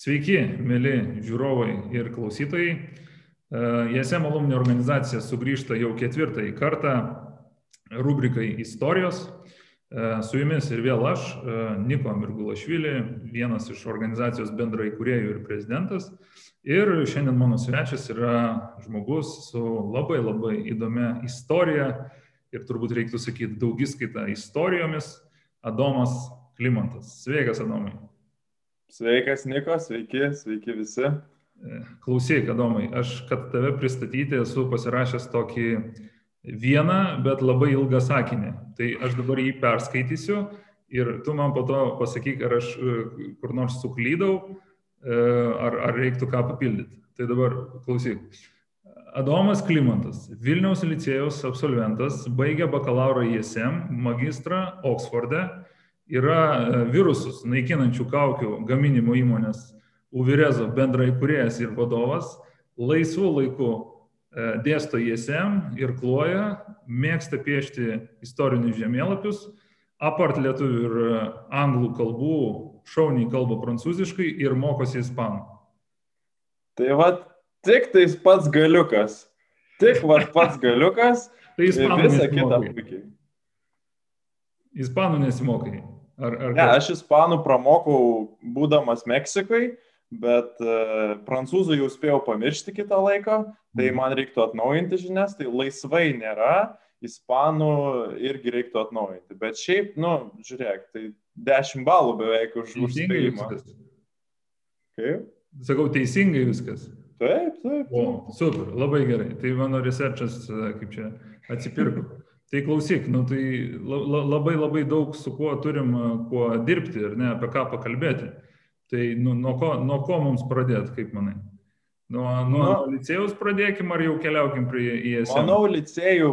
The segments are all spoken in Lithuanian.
Sveiki, mėly žiūrovai ir klausytojai. JSM alumni organizacija sugrįžta jau ketvirtąjį kartą rubrikai istorijos. Su jumis ir vėl aš, Niko Mirgulašvili, vienas iš organizacijos bendrai kuriejų ir prezidentas. Ir šiandien mano svečias yra žmogus su labai labai įdomia istorija ir turbūt reiktų sakyti daugiskaita istorijomis, Adomas Klimantas. Sveikas, Adomai. Sveikas, Niko, sveiki, sveiki visi. Klausyk, Adomai, aš, kad tave pristatyti, esu pasirašęs tokį vieną, bet labai ilgą sakinį. Tai aš dabar jį perskaitysiu ir tu man po to pasakyk, ar aš e, kur nors suklydau, e, ar, ar reiktų ką papildyti. Tai dabar klausyk. Adomas Klimantas, Vilniaus licėjaus absolventas, baigė bakalauro ISM, magistrą Oksforde yra e, virusus naikinančių kaukių gaminimo įmonės Uvirezo bendrai kuriejas ir vadovas, laisvų laikų e, dėsto ISM ir kloja, mėgsta piešti istorinius žemėlapius, apart lietuvių ir e, anglų kalbų, šauniai kalba prancūziškai ir mokosi ispanų. Tai va, tik tais pats galiukas. Tik va pats galiukas. tai ispanų visą kitą puikiai. Ispanų nesimokai. Ar, ar ne, aš ispanų pramokau būdamas Meksikai, bet uh, prancūzų jau spėjau pamiršti kitą laiką, tai mhm. man reiktų atnaujinti žinias, tai laisvai nėra, ispanų irgi reiktų atnaujinti. Bet šiaip, nu, žiūrėk, tai 10 balų beveik už užspėjimą. Kaip? Sakau, teisingai viskas. Taip, taip. taip. O, super, labai gerai. Tai mano researchas, kaip čia, atsipirko. Tai klausyk, nu, tai labai labai daug su kuo turim, kuo dirbti ir ne apie ką pakalbėti. Tai nu, nuo, ko, nuo ko mums pradėti, kaip manai? Nuo, nuo nu, licėjus pradėkim ar jau keliaukim prie ISM? Manau, licėjų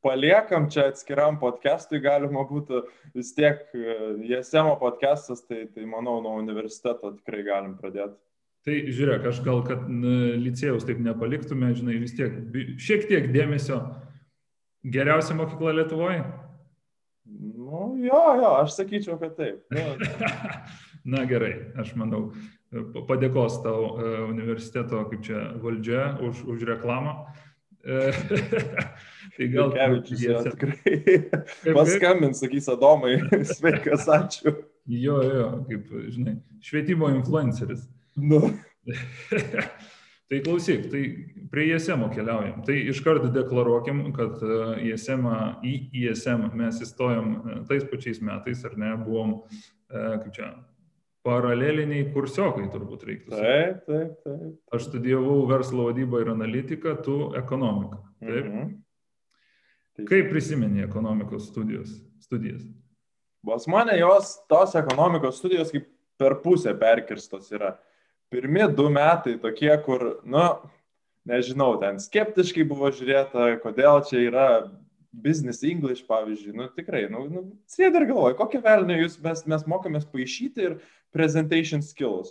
paliekam čia atskiram podcastui, galima būtų vis tiek ISM podcastas, tai, tai manau, nuo universiteto tikrai galim pradėti. Tai žiūrėk, aš gal, kad licėjus taip nepaliktume, žinai, vis tiek šiek tiek dėmesio Geriausia mokykla Lietuvoje? Nu, jo, jo, aš sakyčiau, kad taip. Nu. Na gerai, aš manau, padėkos tau e, universiteto, kaip čia, valdžia už, už reklamą. E, tai gal... Kevičius, jo, tikrai. Paskambins, sakys Adomai, sveikas, ačiū. Jo, jo, kaip, žinai, švietimo influenceris. Nu. Tai klausyk, tai prie ISM keliaujam. Tai iš karto deklaruokim, kad e, ISM, į ISM mes įstojom e, tais pačiais metais, ar ne, buvom, e, kaip čia, paraleliniai kursiokai turbūt reiktų. Taip, taip, taip. Aš studijavau verslo vadybą ir analitiką, tu ekonomiką. Taip. Mhm. Taip. Kaip prisimeni ekonomikos studijos, studijas? Pas mane jos, tos ekonomikos studijos kaip per pusę perkirstos yra pirmi du metai tokie, kur, nu, nežinau, ten skeptiškai buvo žiūrėta, kodėl čia yra business English, pavyzdžiui, nu tikrai, nu, nu sėdi ir galvoji, kokią velnę jūs mes, mes mokomės paaišyti ir presentation skills.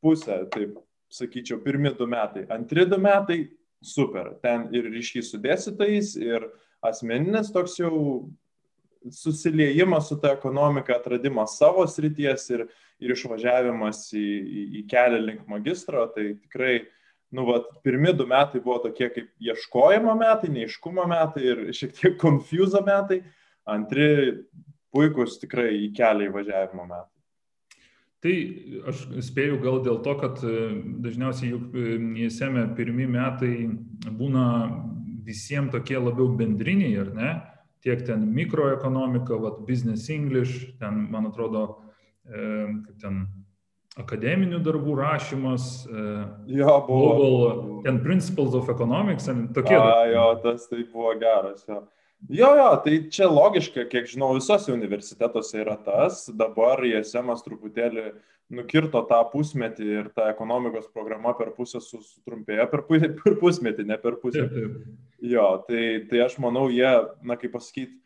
Pusę, taip sakyčiau, pirmi du metai. Antri du metai, super. Ten ir ryšys su dėstytais, ir asmeninis toks jau susiliejimas su ta ekonomika, atradimas savo srities ir, ir išvažiavimas į, į, į kelią link magistro, tai tikrai, nu, vat, pirmi du metai buvo tokie kaip ieškojimo metai, neiškumo metai ir šiek tiek konfuzo metai, antri puikus tikrai į kelią įvažiavimo metai. Tai aš spėju gal dėl to, kad e, dažniausiai juk įsėmė e, pirmi metai būna visiems tokie labiau bendriniai, ar ne? Tiek ten mikroekonomika, vat, business English, ten, man atrodo, kaip ten akademinių darbų rašymas, jo, buvo. Global, ten Principles of Economics, tokie. A, jo, tas tai buvo geras. Jo. Jo, jo, tai čia logiška, kiek žinau, visose universitetuose yra tas, dabar ISM truputėlį nukirto tą pusmetį ir ta ekonomikos programa per pusę sutrumpėjo per, per pusmetį, ne per pusę. Jo, tai, tai aš manau, jie, na kaip pasakyti,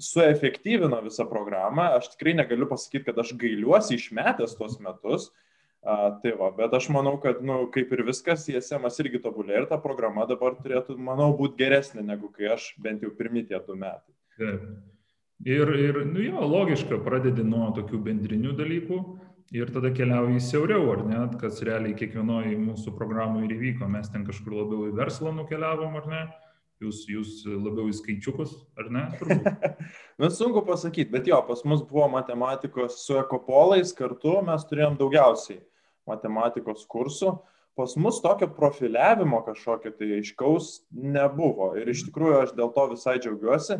suefektyvino visą programą. Aš tikrai negaliu pasakyti, kad aš gailiuosi išmetęs tuos metus. A, tai va, bet aš manau, kad, nu, kaip ir viskas, ISM irgi tobulė ir ta programa dabar turėtų, manau, būti geresnė negu kai aš bent jau pirmi tie du metai. Taip. Ir, ir nu jo, logiška, pradedi nuo tokių bendrinių dalykų, ir tada keliauji siauriau, ar ne, kas realiai kiekvienoje mūsų programų ir įvyko. Mes ten kažkur labiau į verslą nukeliavom, ar ne? Jūs, jūs labiau į skaičiukus, ar ne? Na, sunku pasakyti, bet jo, pas mus buvo matematikos su ekopolais kartu, mes turėjom daugiausiai matematikos kursų. Pas mus tokio profiliavimo kažkokio tai aiškaus nebuvo. Ir iš tikrųjų aš dėl to visai džiaugiuosi,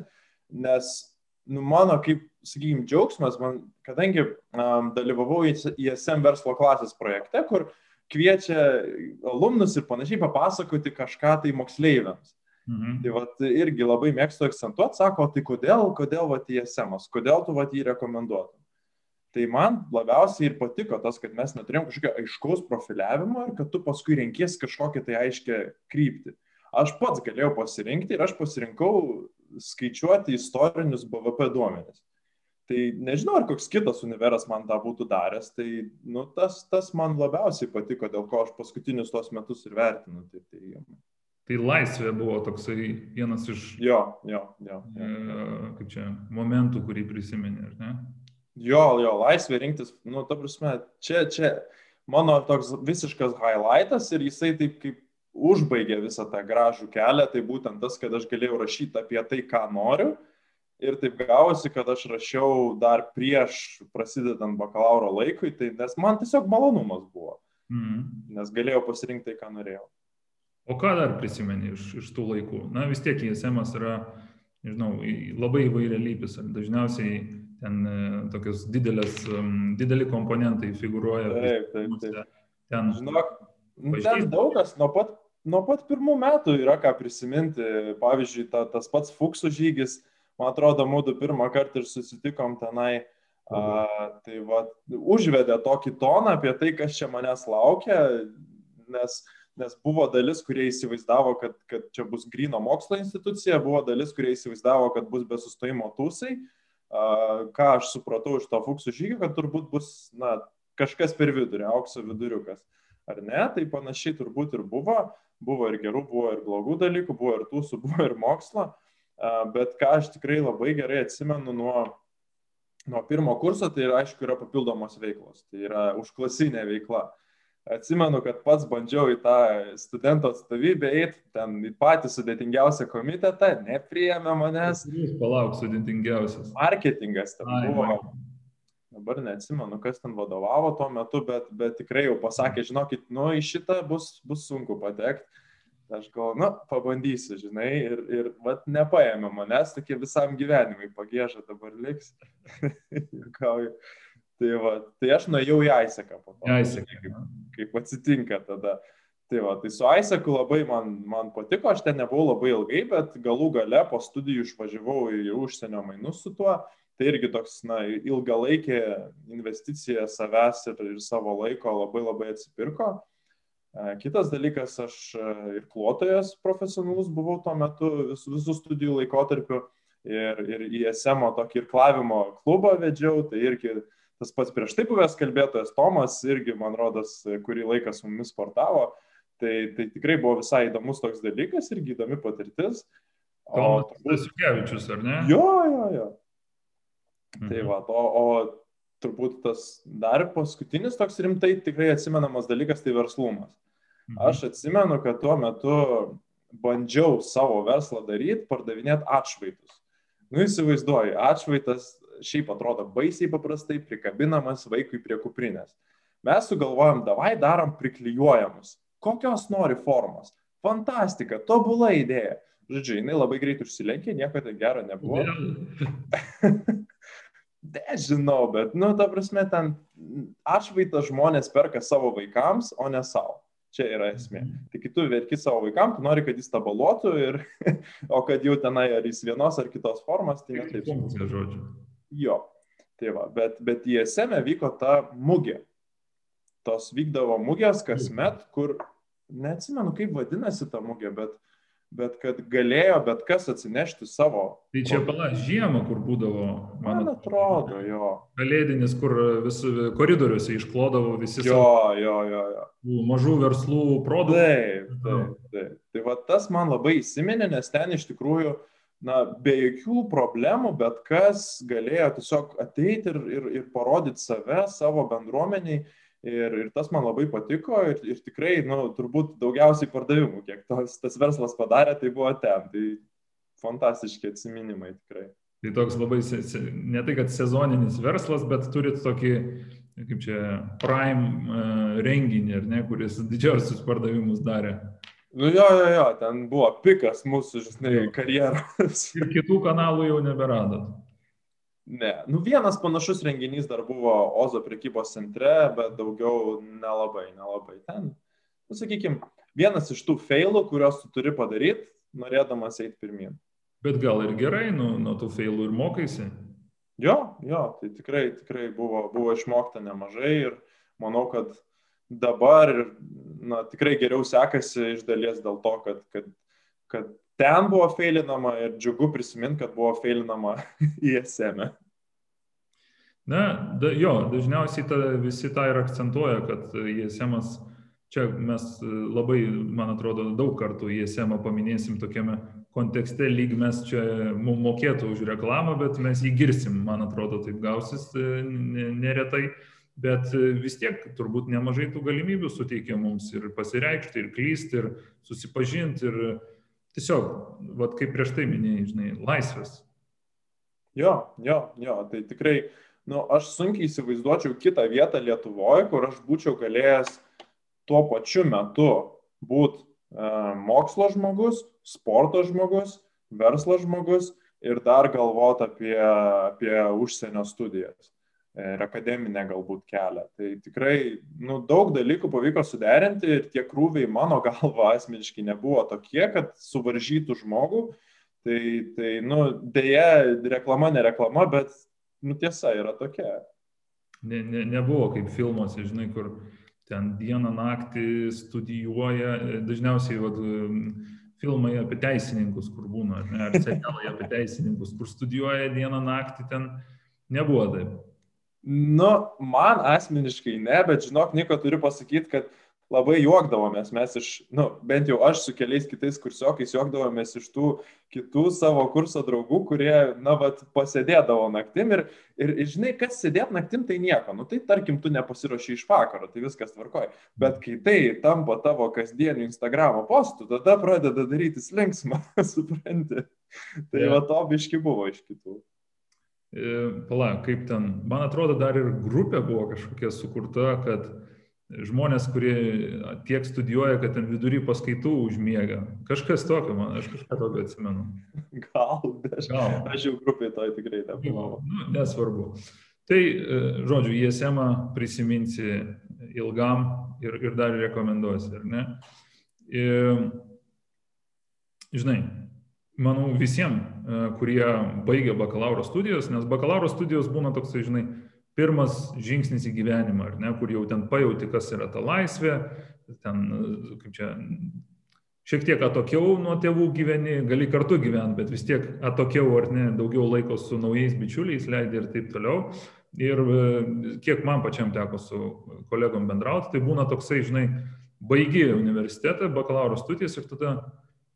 nes nu, mano, kaip, sakykime, džiaugsmas, man, kadangi um, dalyvavau ISM verslo klasės projekte, kur kviečia alumnus ir panašiai papasakoti kažką tai moksleiviams. Mhm. Tai vat, irgi labai mėgstu akcentuoti, sako, tai kodėl, kodėl vat ISM, kodėl tu vat jį rekomenduotum. Tai man labiausiai ir patiko tas, kad mes neturėjom kažkokio aiškaus profiliavimo ir kad tu paskui renkies kažkokią tai aiškę kryptį. Aš pats galėjau pasirinkti ir aš pasirinkau skaičiuoti istorinius BVP duomenis. Tai nežinau, ar koks kitas univeras man tą būtų daręs, tai nu, tas, tas man labiausiai patiko, dėl ko aš paskutinius tos metus ir vertinu. Tai, tai, tai laisvė buvo toksai vienas iš... Jo, jo, jo. jo. E, kaip čia, momentų, kurį prisiminė, ar ne? Jo, jo, laisvė rinktis, nu, ta prasme, čia, čia mano toks visiškas highlightas ir jisai taip kaip užbaigė visą tą gražų kelią, tai būtent tas, kad aš galėjau rašyti apie tai, ką noriu. Ir taip gavosi, kad aš rašiau dar prieš prasidedant bakalauro laikui, tai nes man tiesiog malonumas buvo. Mm. Nes galėjau pasirinkti tai, ką norėjau. O ką dar prisimeni iš, iš tų laikų? Na vis tiek ISM yra, nežinau, labai įvairialypis. Dažniausiai ten e, tokios didelės, dideli komponentai figuruoja. Taip, taip, taip. Ten, Žinok, ten daug kas nuo pat nuo pat pirmų metų yra ką prisiminti. Pavyzdžiui, ta, tas pats Fuksų žygis, man atrodo, mūdu pirmą kartą ir susitikom tenai. A, tai va, užvedė tokį toną apie tai, kas čia manęs laukia, nes, nes buvo dalis, kurie įsivaizdavo, kad, kad čia bus grino mokslo institucija, buvo dalis, kurie įsivaizdavo, kad bus be sustojimo tūsai. Ką aš supratau iš to Fuksų žygio, kad turbūt bus na, kažkas per vidurį, aukso viduriukas. Ar ne? Tai panašiai turbūt ir buvo buvo ir gerų, buvo ir blogų dalykų, buvo ir tūsų, buvo ir mokslo, bet ką aš tikrai labai gerai atsimenu nuo, nuo pirmo kurso, tai yra, aišku, yra papildomos veiklos, tai yra užklasinė veikla. Atsimenu, kad pats bandžiau į tą studento atstovybę eiti, ten į patį sudėtingiausią komitetą, nepriėmė manęs. Palauk, sudėtingiausias. Marketingas ten Ai, buvo. Man dabar neatsimenu, kas ten vadovavo tuo metu, bet, bet tikrai jau pasakė, žinokit, nu į šitą bus, bus sunku patekti. Aš gal, nu, pabandysiu, žinai, ir, ir vat, nepaėmė manęs, tokie visam gyvenimui pagėžą dabar liks. tai, va, tai aš nuėjau į Aiseką po to. Aiseką. Kaip, kaip atsitinka tada. Tai, va, tai su Aiseku labai man, man patiko, aš ten nebuvau labai ilgai, bet galų gale po studijų išvažiavau į užsienio mainus su tuo tai irgi toks na, ilgalaikė investicija savęs ir, ir savo laiko labai labai atsipirko. Kitas dalykas, aš ir klotojas profesionalus buvau tuo metu vis, visų studijų laikotarpiu ir, ir į SMO tokį irklavimo klubą vedžiau, tai irgi tas pats prieš tai buvęs kalbėtojas Tomas irgi, man rodos, kurį laiką su mumis sportavo. Tai, tai tikrai buvo visai įdomus toks dalykas irgi įdomi patirtis. Tomas Lasukevičius, ar ne? Jo, jo, jo. Tai mhm. Tai va, o, o turbūt tas dar paskutinis toks rimtai tikrai atsimenamas dalykas tai verslumas. Mhm. Aš atsimenu, kad tuo metu bandžiau savo verslą daryti, pardavinėti atšvaitus. Nu įsivaizduoju, atšvaitas šiaip atrodo baisiai paprastai prikabinamas vaikui prie kuprinės. Mes sugalvojom, davai darom priklijuojamus. Kokios nori formos. Fantastika, tobula idėja. Žodžiu, jinai labai greit užsilenkė, nieko ten gero nebuvo. Nežinau, bet, nu, ta prasme, ten atšvaitą žmonės perka savo vaikams, o ne savo. Čia yra esmė. Mhm. Tai kai tu verki savo vaikams, tu nori, kad jis tabaluotų, ir, o kad jau tenai ar jis vienos ar kitos formos, tai netaip. Žodžiu. Jo. Tai va, bet, bet į esmę vyko ta mugė. Tos vykdavo mugės kasmet, kur, neatsimenu, kaip vadinasi ta mugė, bet bet kad galėjo bet kas atsinešti savo. Tai čia pala žiemą, kur būdavo, man, man atrodo, jo. Kalėdinis, kur vis koridoriuose išklodavo visi. Jo, jo, jo, jo. Mažų verslų produktų. Taip, taip, taip. Tai va tas man labai įsiminė, nes ten iš tikrųjų na, be jokių problemų, bet kas galėjo tiesiog ateiti ir, ir, ir parodyti save, savo bendruomeniai. Ir, ir tas man labai patiko ir, ir tikrai, nu, turbūt daugiausiai pardavimų, kiek tos, tas verslas padarė, tai buvo ten. Tai fantastiški atsiminimai tikrai. Tai toks labai, ne tai kad sezoninis verslas, bet turit tokį, kaip čia, prime uh, renginį, ar ne, kuris didžiausius pardavimus darė. Nu jo, jo, jo, ten buvo pikas mūsų, žinai, karjeros. Ir kitų kanalų jau neberadot. Ne, nu vienas panašus renginys dar buvo Ozo prekybos centre, bet daugiau nelabai, nelabai ten. Nu, sakykime, vienas iš tų failų, kuriuos tu turi padaryti, norėdamas eiti pirmin. Bet gal ir gerai, nu, nuo tų failų ir mokaisi. Jo, jo, tai tikrai, tikrai buvo, buvo išmokta nemažai ir manau, kad dabar na, tikrai geriau sekasi iš dalies dėl to, kad, kad, kad ten buvo feilinama ir džiugu prisiminti, kad buvo feilinama ISM. E. Na, da, jo, dažniausiai ta, visi tą ir akcentuoja, kad ISM, čia mes labai, man atrodo, daug kartų ISM paminėsim tokiame kontekste, lyg mes čia mums mokėtų už reklamą, bet mes jį girsim, man atrodo, taip gausis neretai. Ne bet e, vis tiek turbūt nemažai tų galimybių suteikia mums ir pasireikšti, ir klysti, ir susipažinti, ir tiesiog, vad kaip prieš tai minėjai, žinai, laisvės. Jo, jo, jo, tai tikrai, nu, aš sunkiai įsivaizduočiau kitą vietą Lietuvoje, kur aš būčiau galėjęs tuo pačiu metu būti e, mokslo žmogus, sporto žmogus, verslo žmogus ir dar galvoti apie, apie užsienio studijas. E, ir akademinę galbūt kelią. Tai tikrai nu, daug dalykų pavyko suderinti ir tie krūviai mano galva asmeniškai nebuvo tokie, kad suvaržytų žmogų. Tai, tai nu, dėja, reklama, ne reklama, bet nu, tiesa yra tokia. Ne, ne, nebuvo kaip filmuose, žinai, kur ten dieną naktį studijuoja, dažniausiai vat, filmai apie teisininkus, kur būna, ne, ar serialai apie teisininkus, kur studijuoja dieną naktį, ten nebuvo taip. Nu, man asmeniškai ne, bet žinok, Niko turiu pasakyti, kad labai juokdavomės. Mes iš, nu, bent jau aš su keliais kitais kursiokais juokdavomės iš tų kitų savo kurso draugų, kurie, na, vat, pasėdėdavo naktim ir, ir, ir žinai, kas sėdėt naktim, tai nieko. Nu, tai tarkim, tu nepasiruoši iš vakaro, tai viskas tvarkoja. Bet kai tai tampa tavo kasdieniu Instagramo postu, tada pradeda darytis linksma, supranti. Tai yeah. va to biški buvo iš kitų. E, pala, kaip ten, man atrodo, dar ir grupė buvo kažkokia sukurta, kad žmonės, kurie tiek studijuoja, kad ten vidury paskaitų užmiega. Kažkas tokio, man, aš kažką tokio atsimenu. Gal, aš, Gal. aš jau grupiai to tikrai nebuvau. Nu, nesvarbu. Tai, e, žodžiu, ISM prisiminsi ilgam ir, ir dar rekomenduosi, ar ne? Ir, žinai, manau, visiems, e, kurie baigia bakalauro studijas, nes bakalauro studijos būna toks, žinai, pirmas žingsnis į gyvenimą, ar ne, kur jau ten pajauti, kas yra ta laisvė, ten, e, kaip čia, šiek tiek atokiau nuo tėvų gyveni, gali kartu gyventi, bet vis tiek atokiau ar ne, daugiau laiko su naujais bičiuliais leidai ir taip toliau. Ir e, kiek man pačiam teko su kolegom bendrauti, tai būna toksai, žinai, baigi universitetą, bakalauro studijas ir tada,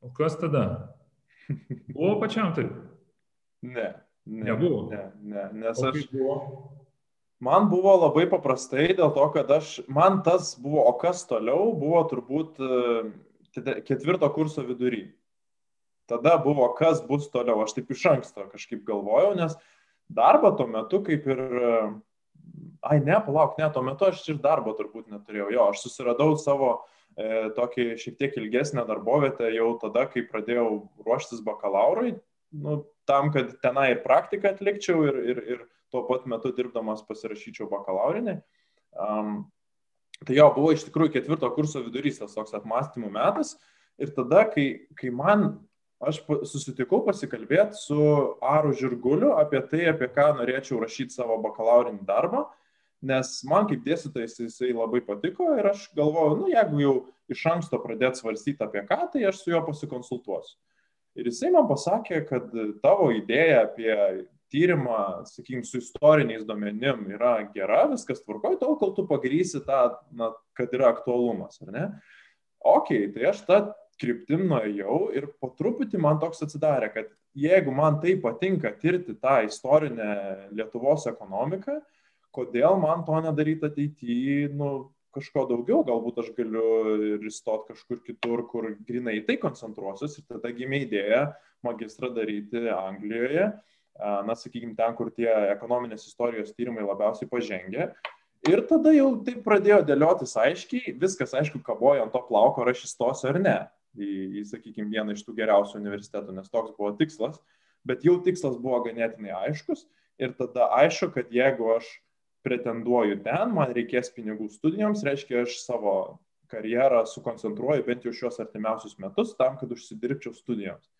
o kas tada? Buvo pačiam taip? Ne. ne Nebuvo. Ne, ne, nes o aš. Buvo? Man buvo labai paprastai dėl to, kad aš, man tas buvo, o kas toliau, buvo turbūt e, ketvirto kurso vidury. Tada buvo, kas bus toliau. Aš taip iš anksto kažkaip galvojau, nes darbą tuo metu kaip ir... E, ai, ne, palauk, ne, tuo metu aš ir darbo turbūt neturėjau. Jo, aš susiradau savo tokį šiek tiek ilgesnę darbovietę jau tada, kai pradėjau ruoštis bakalaurui, nu, tam, kad tenai ir praktiką atlikčiau ir, ir, ir tuo pat metu dirbdamas pasirašyčiau bakalaurinį. Um, tai jo, buvo iš tikrųjų ketvirto kurso vidurys tas toks apmąstymų metas ir tada, kai, kai man, aš susitikau pasikalbėti su Aru Žirguliu apie tai, apie ką norėčiau rašyti savo bakalaurinį darbą. Uh, nes man kaip dėstytojas jisai labai patiko ir aš galvoju, nu jeigu jau iš anksto pradėt svarstyti apie ką, tai aš su juo pasikonsultuosiu. Ir jisai man pasakė, kad tavo idėja apie tyrimą, sakykime, su istoriniais duomenim yra gera, viskas tvarkoja, tol kol tu pagrysi tą, na, kad yra aktualumas, ar ne? Ok, tai aš tą kryptim nuėjau ir po truputį man toks atsidarė, kad jeigu man tai patinka tirti tą istorinę Lietuvos ekonomiką, kodėl man to nedaryti ateityje, nu, kažko daugiau, galbūt aš galiu ir įstoti kažkur kitur, kur grinai tai koncentruosius ir tada gimė idėja magistrą daryti Anglijoje, na, sakykime, ten, kur tie ekonominės istorijos tyrimai labiausiai pažengė. Ir tada jau taip pradėjo dėliotis aiškiai, viskas aišku kabojo ant to plauko, ar aš įstosiu ar ne į, į sakykime, vieną iš tų geriausių universitetų, nes toks buvo tikslas, bet jau tikslas buvo ganėtinai aiškus ir tada aišku, kad jeigu aš pretenduoju ten, man reikės pinigų studijoms, reiškia, aš savo karjerą sukoncentruoju bent jau šios artimiausius metus tam, kad užsidirbčiau studijoms.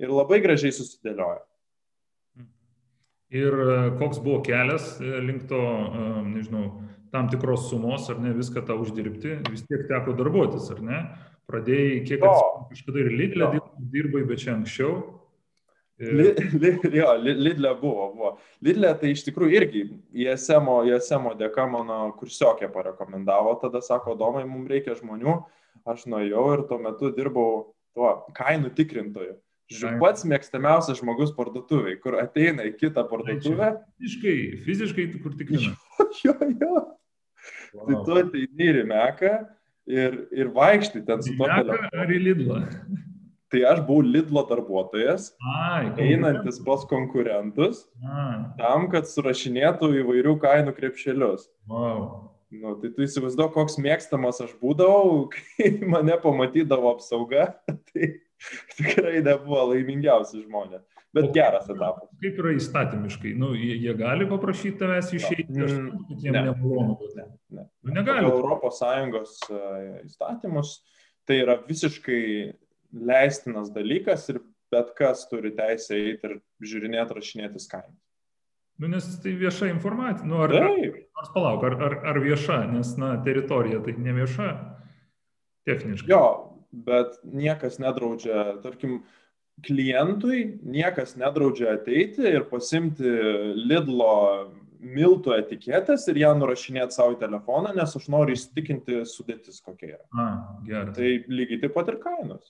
Ir labai gražiai susidėlioja. Ir e, koks buvo kelias e, link to, e, nežinau, tam tikros sumos, ar ne, viską tą uždirbti, vis tiek teko darbuotis, ar ne? Pradėjai, kiek kažkada ir Lidlė dirbai, bet čia anksčiau. Li, li, jo, Lidlė buvo, buvo. Lidlė tai iš tikrųjų irgi ISM, ISM dėka mano kursiokė parekomendavo, tada sako, domai, mums reikia žmonių, aš nuėjau ir tuo metu dirbau tuo kainų tikrintoju. Žiūrėjau, pats mėgstamiausias žmogus parduotuviai, kur ateina į kitą parduotuvę. Fiziškai, fiziškai, kur tik žinai. Jo, jo. Wow. Tai tu ateini ir į Meką ir, ir vaikštai ten su to telefonu. Ar į Lidlą? Tai aš buvau Lidlo darbuotojas, Ai, einantis pas konkurentus, Ai. tam, kad surašinėtų įvairių kainų krepšelius. Wow. Nu, tai tu įsivaizduoji, koks mėgstamas aš būdavau, kai mane pamatydavo apsauga. Tai tikrai nebuvo laimingiausi žmonės. Bet o geras etapas. Kaip yra įstatymiškai? Nu, jie, jie gali paprašyti tavęs išeiti, aš mm, jiems ne, nemalonu. Ne, ne. Nu, negali. Europos Sąjungos e, įstatymus tai yra visiškai leistinas dalykas ir bet kas turi teisę eiti ir žiūrinėti, rašinėti kainą. Nu, nes tai vieša informacija. Nu, ar, Taip. ar palauk, ar, ar, ar vieša, nes na, teritorija tai ne vieša techniškai. Jo, bet niekas nedraudžia, tarkim, klientui niekas nedraudžia ateiti ir pasimti Lidlo miltų etiketės ir ją nurašinėti savo telefoną, nes aš noriu įsitikinti sudėtis kokia yra. A, geras. Tai lygiai taip pat ir kainos.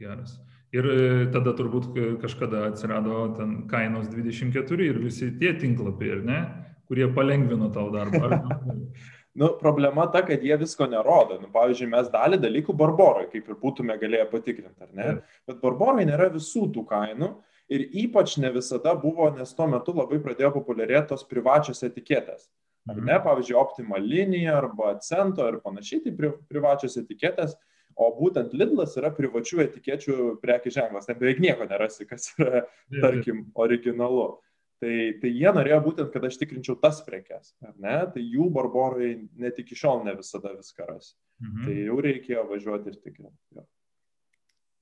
Geras. Ir e, tada turbūt kažkada atsirado ten kainos 24 ir visi tie tinklapiai, ne, kurie palengvino tau darbą. Ar... Nu, problema ta, kad jie visko nerodo. Nu, pavyzdžiui, mes dalį dalykų barborai, kaip ir būtume galėję patikrinti, ar ne? Bet barborai nėra visų tų kainų ir ypač ne visada buvo, nes tuo metu labai pradėjo populiarėti tos privačios etiketės. Ar ne, mhm. pavyzdžiui, optima linija arba cento ir panašiai, tai pri, privačios etiketės, o būtent Lidlas yra privačių etikečių prekių ženklas. Ten beveik nieko nerasi, kas yra, tarkim, originalu. Tai, tai jie norėjo būtent, kad aš tikrinčiau tas prekes, ar ne? Tai jų barborai net iki šiol ne visada viską ras. Mhm. Tai jau reikėjo važiuoti ir tikrinti.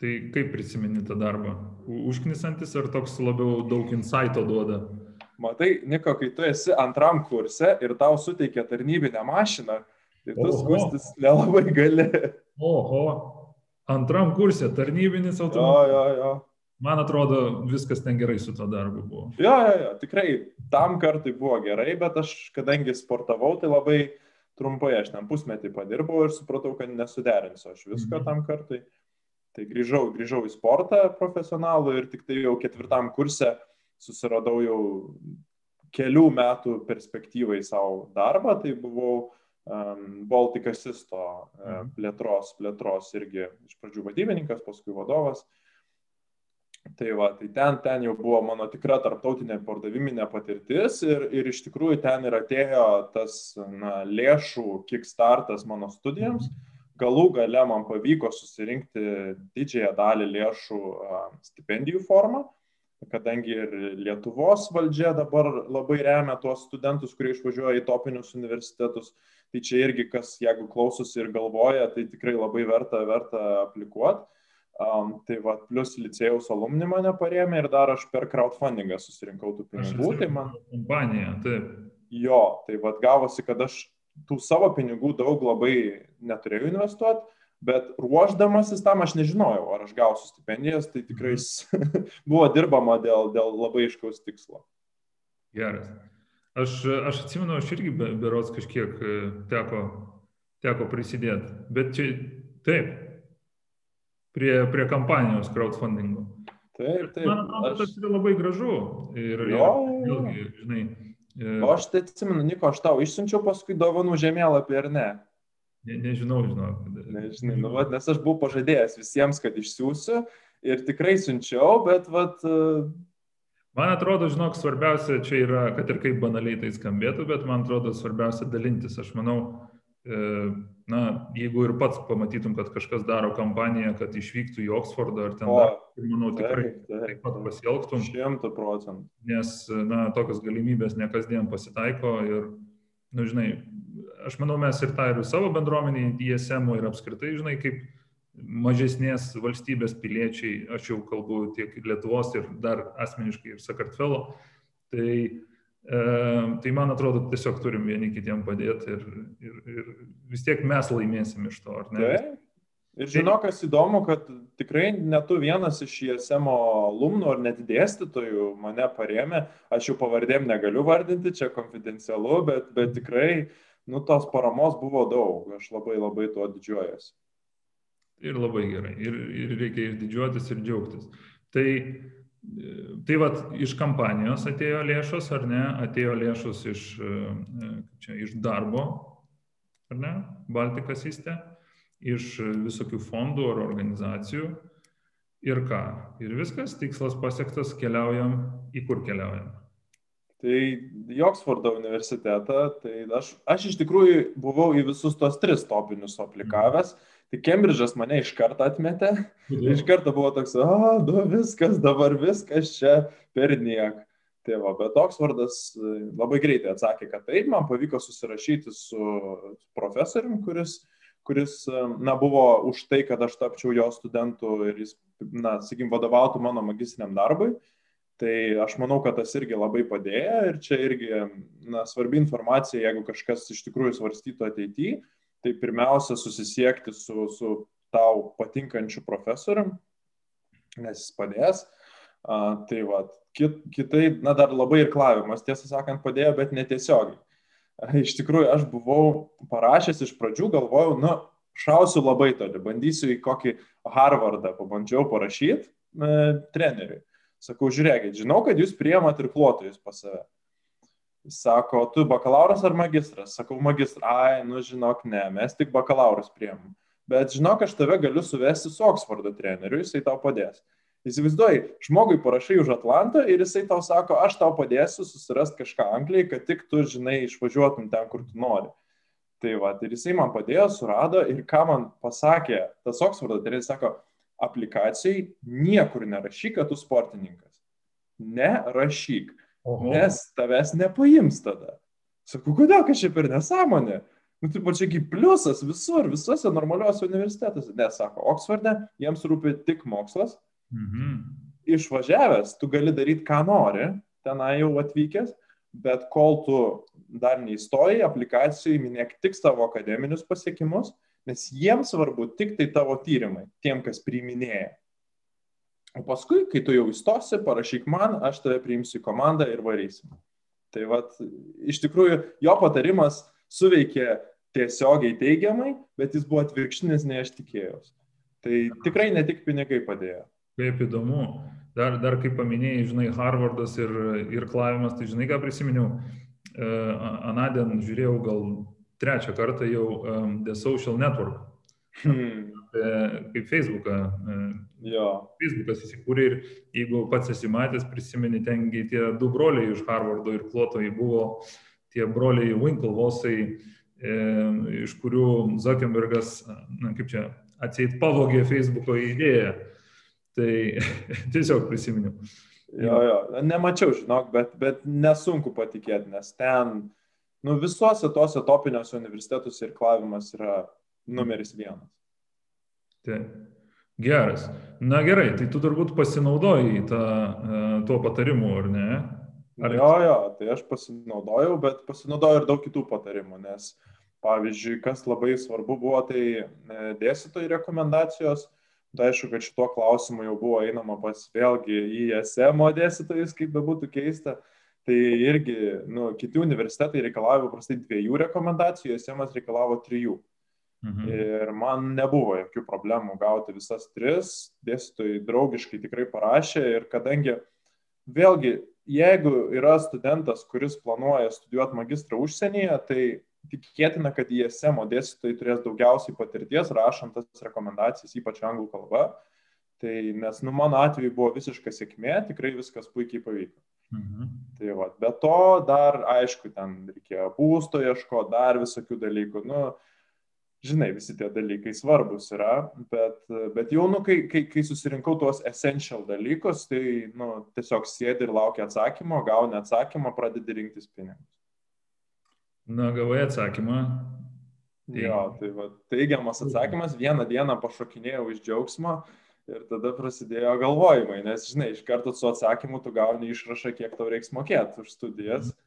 Tai kaip prisimeni tą darbą? Užknisantis ar toks labiau daug insighto duoda? Matai, Niko, kai tu esi antram kurse ir tau suteikia tarnybinę mašiną, tai tu Oho. skustis nelabai gali. Oho, antram kursė tarnybinis automobilis. Jo, jo, jo. Man atrodo, viskas ten gerai su to darbu buvo. Jo, jo, jo, tikrai tam kartui buvo gerai, bet aš, kadangi sportavau, tai labai trumpai, aš ten pusmetį padirbau ir supratau, kad nesuderinsiu aš visko mhm. tam kartui. Tai grįžau, grįžau į sportą profesionalų ir tik tai jau ketvirtam kurse susiradau jau kelių metų perspektyvai savo darbą, tai buvau um, Baltic Assisto um, plėtros, plėtros irgi iš pradžių vadybininkas, paskui vadovas. Tai va, tai ten, ten jau buvo mano tikra tarptautinė pardaviminė patirtis ir, ir iš tikrųjų ten ir atėjo tas na, lėšų kickstartas mano studijams. Galų gale man pavyko susirinkti didžiąją dalį lėšų stipendijų formą, kadangi ir Lietuvos valdžia dabar labai remia tuos studentus, kurie išvažiuoja į topinius universitetus. Tai čia irgi, kas jeigu klausosi ir galvoja, tai tikrai labai verta, verta aplikuoti. Um, tai va, plus licėjaus alumni mane parėmė ir dar aš per crowdfundingą susirinkau tų pinigų. Tai man... Kompanija, taip. Jo, tai va, gavosi, kad aš tų savo pinigų daug labai neturėjau investuoti, bet ruoždamasis tam aš nežinojau, ar aš gausiu stipendijas, tai tikrai mhm. buvo dirbama dėl, dėl labai iškaus tikslo. Geras. Aš, aš atsimenu, aš irgi berots kažkiek e, teko, teko prisidėti, bet čia taip, prie, prie kampanijos crowdfundingo. Taip, taip. Man atrodo, aš... tas yra labai gražu. Ir, Jo, ir vėlgi, žinai, e, O aš tai atsimenu, Niko, aš tau išsiunčiau paskui dovanų žemėlapį ar ne? ne, nežinau, žinok. Nežinai, nu, vat, nes aš buvau pažadėjęs visiems, kad išsiųsiu ir tikrai siunčiau, bet vat, e, Man atrodo, žinok, svarbiausia čia yra, kad ir kaip banaliai tai skambėtų, bet man atrodo svarbiausia dalintis. Aš manau, e, na, jeigu ir pats pamatytum, kad kažkas daro kampaniją, kad išvyktų į Oksfordą ar ten, O, dar, tai manau, tikrai taip, taip, taip pat pasielgtum, šimtų procentų. nes, na, tokios galimybės ne kasdien pasitaiko ir, na, žinai, aš manau, mes ir tą ir savo bendruomenį, DSM ir apskritai, žinai, kaip mažesnės valstybės piliečiai, aš jau kalbu tiek Lietuvos ir dar asmeniškai ir Sakartvelo, tai, e, tai man atrodo, tiesiog turim vieni kitiem padėti ir, ir, ir vis tiek mes laimėsim iš to, ar ne? Taip. Ir žinok, kas įdomu, kad tikrai netu vienas iš ISM alumnų ar net dėstytojų mane paremė. Aš jų pavardėm negaliu vardinti, čia konfidencialu, bet, bet tikrai, nu, tos paramos buvo daug. Aš labai labai tuo didžiuojuosi. Ir labai gerai. Ir, ir reikia ir didžiuotis, ir džiaugtis. Tai, tai vat, iš kampanijos atėjo lėšos, ar ne? Atėjo lėšos iš, e, kaip čia, iš darbo, ar ne? Baltika Siste, iš visokių fondų ar organizacijų. Ir ką? Ir viskas, tikslas pasiektas, keliaujam. Į kur keliaujam? Tai į Oksfordo universitetą, tai aš, aš iš tikrųjų buvau į visus tos tris topinius aplikavęs. Tai Kembridžas mane iš karto atmetė. Iš karto buvo toks, o, nu viskas, dabar viskas čia per niek. Tai va, bet Oksfordas e, labai greitai atsakė, kad taip, man pavyko susirašyti su profesorium, kuris, kuris e, na, buvo už tai, kad aš tapčiau jo studentu ir jis, na, sakykim, vadovautų mano magistriniam darbui. Tai aš manau, kad tas irgi labai padėjo ir čia irgi na, svarbi informacija, jeigu kažkas iš tikrųjų svarstytų ateityje, tai pirmiausia susisiekti su, su tau patinkančiu profesorium, nes jis padės. A, tai va, kit, kitai, na dar labai ir klavimas, tiesą sakant, padėjo, bet netiesiogiai. Iš tikrųjų, aš buvau parašęs iš pradžių, galvojau, nu, šausiu labai toli, bandysiu į kokį Harvardą, pabandžiau parašyti e, treneriui. Sakau, žiūrėkit, žinau, kad jūs priemat ir klotojus pas save. Sako, tu bakalauras ar magistras? Sakau, magistras. Ai, nu žinok, ne, mes tik bakalaurus priemam. Bet žinok, aš tave galiu suvesti su Oksfordo treneriu, jisai tau padės. Įsivaizduoji, žmogui parašai už Atlantą ir jisai tau sako, aš tau padėsiu susirasti kažką Anglijai, kad tik tu, žinai, išvažiuotum ten, kur tu nori. Tai va, ir jisai man padėjo, surado ir ką man pasakė, tas Oksfordo treneris sako, aplikacijai niekur nerašyk, kad tu sportininkas. Nerašyk. Oho. Nes tavęs nepaims tada. Sakau, kodėl kažkaip per nesąmonę? Nu, tai pačiagi pliusas visur, visuose normaliuose universitetuose. Nes, sako, Oksforde jiems rūpi tik mokslas. Mhm. Išvažiavęs, tu gali daryti, ką nori, tenai jau atvykęs, bet kol tu dar neįstoji, aplikacijai minėk tik savo akademinius pasiekimus, nes jiems svarbu tik tai tavo tyrimai, tiem, kas priiminėja. O paskui, kai tu jau įstosi, parašyk man, aš tave priimsiu į komandą ir varysim. Tai vad, iš tikrųjų, jo patarimas suveikė tiesiogiai teigiamai, bet jis buvo atvirkštinis, nei aš tikėjausi. Tai tikrai ne tik pinigai padėjo. Kaip įdomu. Dar, dar kaip paminėjai, žinai, Harvardas ir, ir klavimas, tai žinai, ką prisiminiau. E, Anadien žiūrėjau gal trečią kartą jau um, The Social Network. Hmm. E, kaip Facebooką. Jo. Facebookas įsikūrė ir jeigu pats esi matęs, prisimeni, tengi tie du broliai iš Harvardo ir Klotojai buvo tie broliai Winklevosai, e, iš kurių Zuckerbergas, na kaip čia, atseit pavogė Facebooko idėją. Tai tiesiog prisiminiau. Jo, jo, nemačiau, žinok, bet, bet nesunku patikėti, nes ten, nu, visuose tose topiniuose universitetuose ir klavimas yra numeris vienas. Tai geras. Na gerai, tai tu turbūt pasinaudojai tą, e, tuo patarimu, ar ne? Ar... Jo, jo, tai aš pasinaudojau, bet pasinaudojau ir daug kitų patarimų, nes, pavyzdžiui, kas labai svarbu buvo, tai e, dėstytojų rekomendacijos. Tai aišku, kad šituo klausimu jau buvo einama pas vėlgi į SMO dėstytojus, kaip bebūtų keista. Tai irgi, nu, kiti universitetai reikalavo paprastai dviejų rekomendacijų, SMas reikalavo trijų. Mhm. Ir man nebuvo jokių problemų gauti visas tris, dėstytojai draugiškai tikrai parašė ir kadangi vėlgi, jeigu yra studentas, kuris planuoja studijuoti magistrą užsienyje, tai tikėtina, kad ISM dėstytojai turės daugiausiai patirties rašant tas rekomendacijas, ypač anglų kalba. Tai nes, nu, mano atveju buvo visiška sėkmė, tikrai viskas puikiai pavyko. Mhm. Tai va, be to dar, aišku, ten reikėjo būsto ieško, dar visokių dalykų. Nu, žinai, visi tie dalykai svarbus yra, bet, bet jau, nu, kai, kai, kai susirinkau tuos essential dalykus, tai, nu, tiesiog sėdi ir laukia atsakymo, gauni atsakymą, pradedi rinktis pinigus. Na, gavai atsakymą. Tai... Jo, tai va, teigiamas atsakymas, vieną dieną pašokinėjau iš džiaugsmo ir tada prasidėjo galvojimai, nes, žinai, iš karto su atsakymu tu gauni išrašą, kiek tau reiks mokėti už studijas. Mhm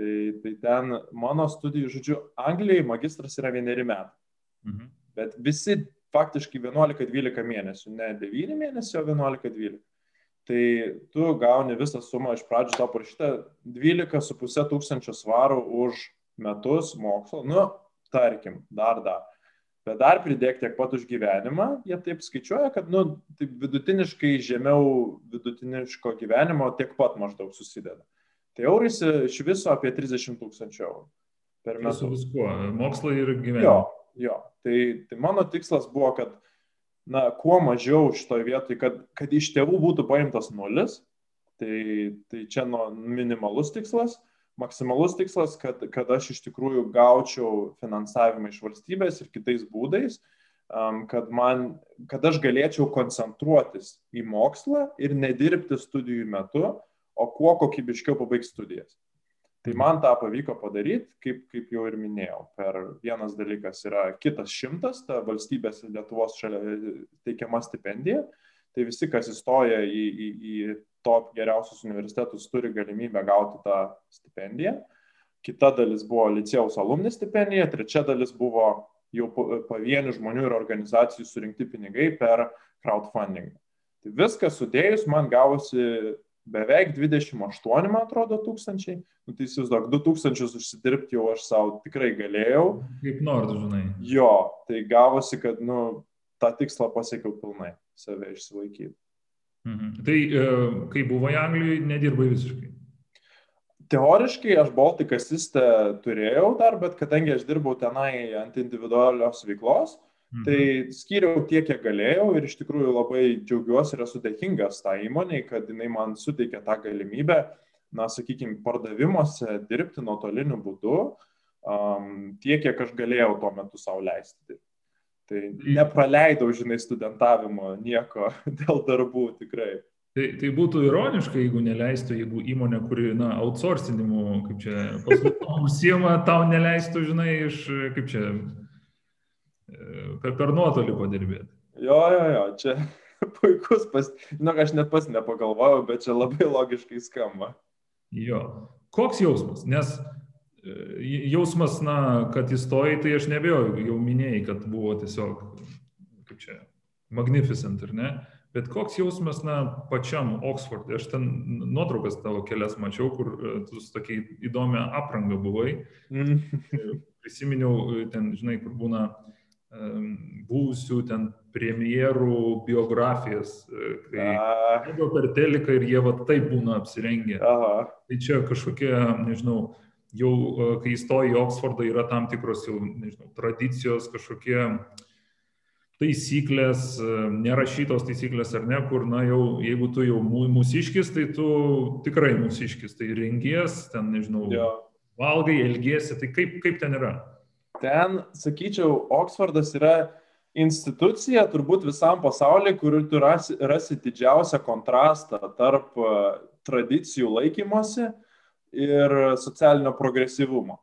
Tai, tai ten mano studijų, žodžiu, Anglijai magistras yra vieneri metai. Mhm. Bet visi faktiškai 11-12 mėnesių, ne 9 mėnesių, o 11-12. Tai tu gauni visą sumą iš pradžių tau parašyta 12,5 tūkstančio svarų už metus mokslo, nu, tarkim, dar dar. Bet dar pridėk tiek pat už gyvenimą, jie taip skaičiuoja, kad, nu, taip vidutiniškai žemiau vidutiniško gyvenimo tiek pat maždaug susideda. Tai eurais iš viso apie 30 tūkstančių eurų per metus. Su viskuo, mokslai ir gyvenimas. Jo, jo. Tai, tai mano tikslas buvo, kad, na, kuo mažiau šitoje vietoje, kad, kad iš tėvų būtų paimtas nulis, tai, tai čia nu, minimalus tikslas, maksimalus tikslas, kad, kad aš iš tikrųjų gaučiau finansavimą iš valstybės ir kitais būdais, um, kad, man, kad aš galėčiau koncentruotis į mokslą ir nedirbti studijų metu, o kuo kokybiškiau pabaigti studijas. Tai man tą pavyko padaryti, kaip, kaip jau ir minėjau. Per vienas dalykas yra kitas šimtas, ta valstybės Lietuvos šalia teikiama stipendija. Tai visi, kas įstoja į, į, į top geriausius universitetus, turi galimybę gauti tą stipendiją. Kita dalis buvo licėjaus alumni stipendija, trečia dalis buvo jau pavienių žmonių ir organizacijų surinkti pinigai per crowdfunding. Tai viską sudėjus man gavosi beveik 28, man atrodo, tūkstančiai. Nu, tai įsivaizduok, 2000 užsidirbti jau aš savo tikrai galėjau. Kaip nors, žinai. Jo, tai gavosi, kad, nu, tą tikslą pasiekiau pilnai, save išsilaikyti. Mhm. Tai e, kai buvai Anglijoje, nedirbai visiškai? Teoriškai aš Baltic Assistę turėjau dar, bet kadangi aš dirbau tenai ant individualios veiklos, Mhm. Tai skyriau tiek, kiek galėjau ir iš tikrųjų labai džiaugiuosi ir esu dėkingas tą tai įmonį, kad jinai man suteikė tą galimybę, na, sakykime, pardavimuose dirbti nuotoliniu būdu um, tiek, kiek aš galėjau tuo metu savo leisti. Tai nepraleidau, žinai, studentavimo nieko dėl darbų tikrai. Tai, tai būtų ironiška, jeigu neleistų, jeigu įmonė, kuri, na, outsourcinimu, kaip čia, paslaugom užsiema, tau neleistų, žinai, iš, kaip čia, per, per nuotolį padirbėti. Jo, jo, jo, čia puikus, pas... na, aš net pas nepagalvojau, bet čia labai logiškai skamba. Jo, koks jausmas, nes e, jausmas, na, kad įstojai, tai aš nebejoju, jau minėjai, kad buvo tiesiog, kaip čia, magnificent, ar ne? Bet koks jausmas, na, pačiam Oksfordui, aš ten nuotraukas tavo kelias mačiau, kur e, tu su tokia įdomia apranga buvai. Mm. Prisiminiau ten, žinai, kur būna uh, buvusių ten premjerų biografijas, e, kai buvo per teliką ir jie va taip būna apsirengę. Aha. Tai čia kažkokie, nežinau, jau e, kai įstoji į Oksfordą yra tam tikros jau, nežinau, tradicijos, kažkokie taisyklės, e, nerašytos taisyklės ar ne, kur, na jau, jeigu tu jau mūsiškis, tai tu tikrai mūsiškis, tai rengies, ten, nežinau, ja. valgai, elgiesi, tai kaip, kaip ten yra? Ten, sakyčiau, Oksfordas yra institucija turbūt visam pasauliu, kur tu rasi, rasi didžiausią kontrastą tarp e, tradicijų laikymosi ir socialinio progresyvumo.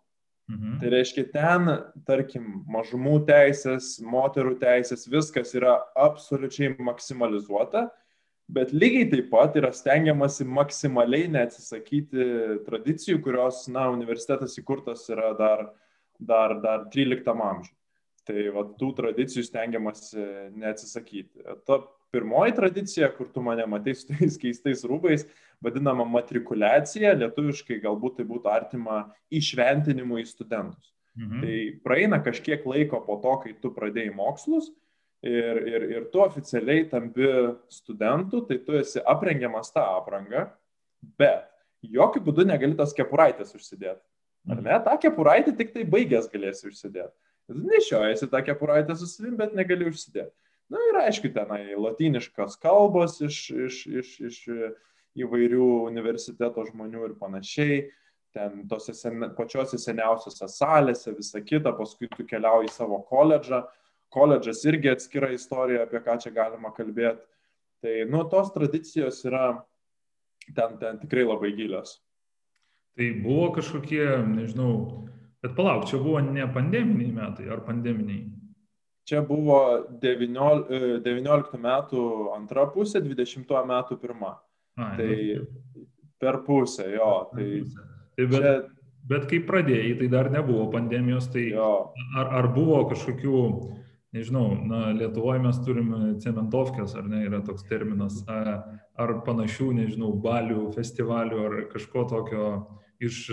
Mhm. Tai reiškia, ten, tarkim, mažumų teisės, moterų teisės, viskas yra absoliučiai maksimalizuota, bet lygiai taip pat yra stengiamasi maksimaliai neatsisakyti tradicijų, kurios, na, universitetas įkurtas yra dar uh, dar, dar 13 amžiuje. Tai va, tų tradicijų stengiamasi neatsisakyti. Ta pirmoji tradicija, kur tu mane matai su tais keistais rūbais, vadinama matrikuliacija, lietuviškai galbūt tai būtų artima išventinimui į studentus. Mhm. Tai praeina kažkiek laiko po to, kai tu pradėjai mokslus ir, ir, ir tu oficialiai tampi studentu, tai tu esi aprengiamas tą aprangą, bet jokių būdų negali tas kepuraitės užsidėti. Ar ne? Ta kepuraitė tik tai baigęs galėsi užsidėti. Nešiojasi tą kepuraitę su savim, bet negali užsidėti. Na ir aišku, tenai latiniškas kalbos iš, iš, iš, iš įvairių universiteto žmonių ir panašiai ten tose sen, pačiose seniausiose salėse, visa kita, paskui tu keliauji į savo koledžą. Koledžas irgi atskira istorija, apie ką čia galima kalbėti. Tai, nu, tos tradicijos yra ten, ten tikrai labai gilios. Tai buvo kažkokie, nežinau, bet palauk, čia buvo ne pandeminiai metai ar pandeminiai? Čia buvo 19, 19 metų antra pusė, 20 metų pirma. A, tai nu, per pusę, jo. Tai, Tai bet, Čia... bet kai pradėjai, tai dar nebuvo pandemijos, tai jo. ar, ar buvo kažkokių, nežinau, na, Lietuvoje mes turime cementovkės, ar ne, yra toks terminas, ar panašių, nežinau, balių, festivalių, ar kažko tokio iš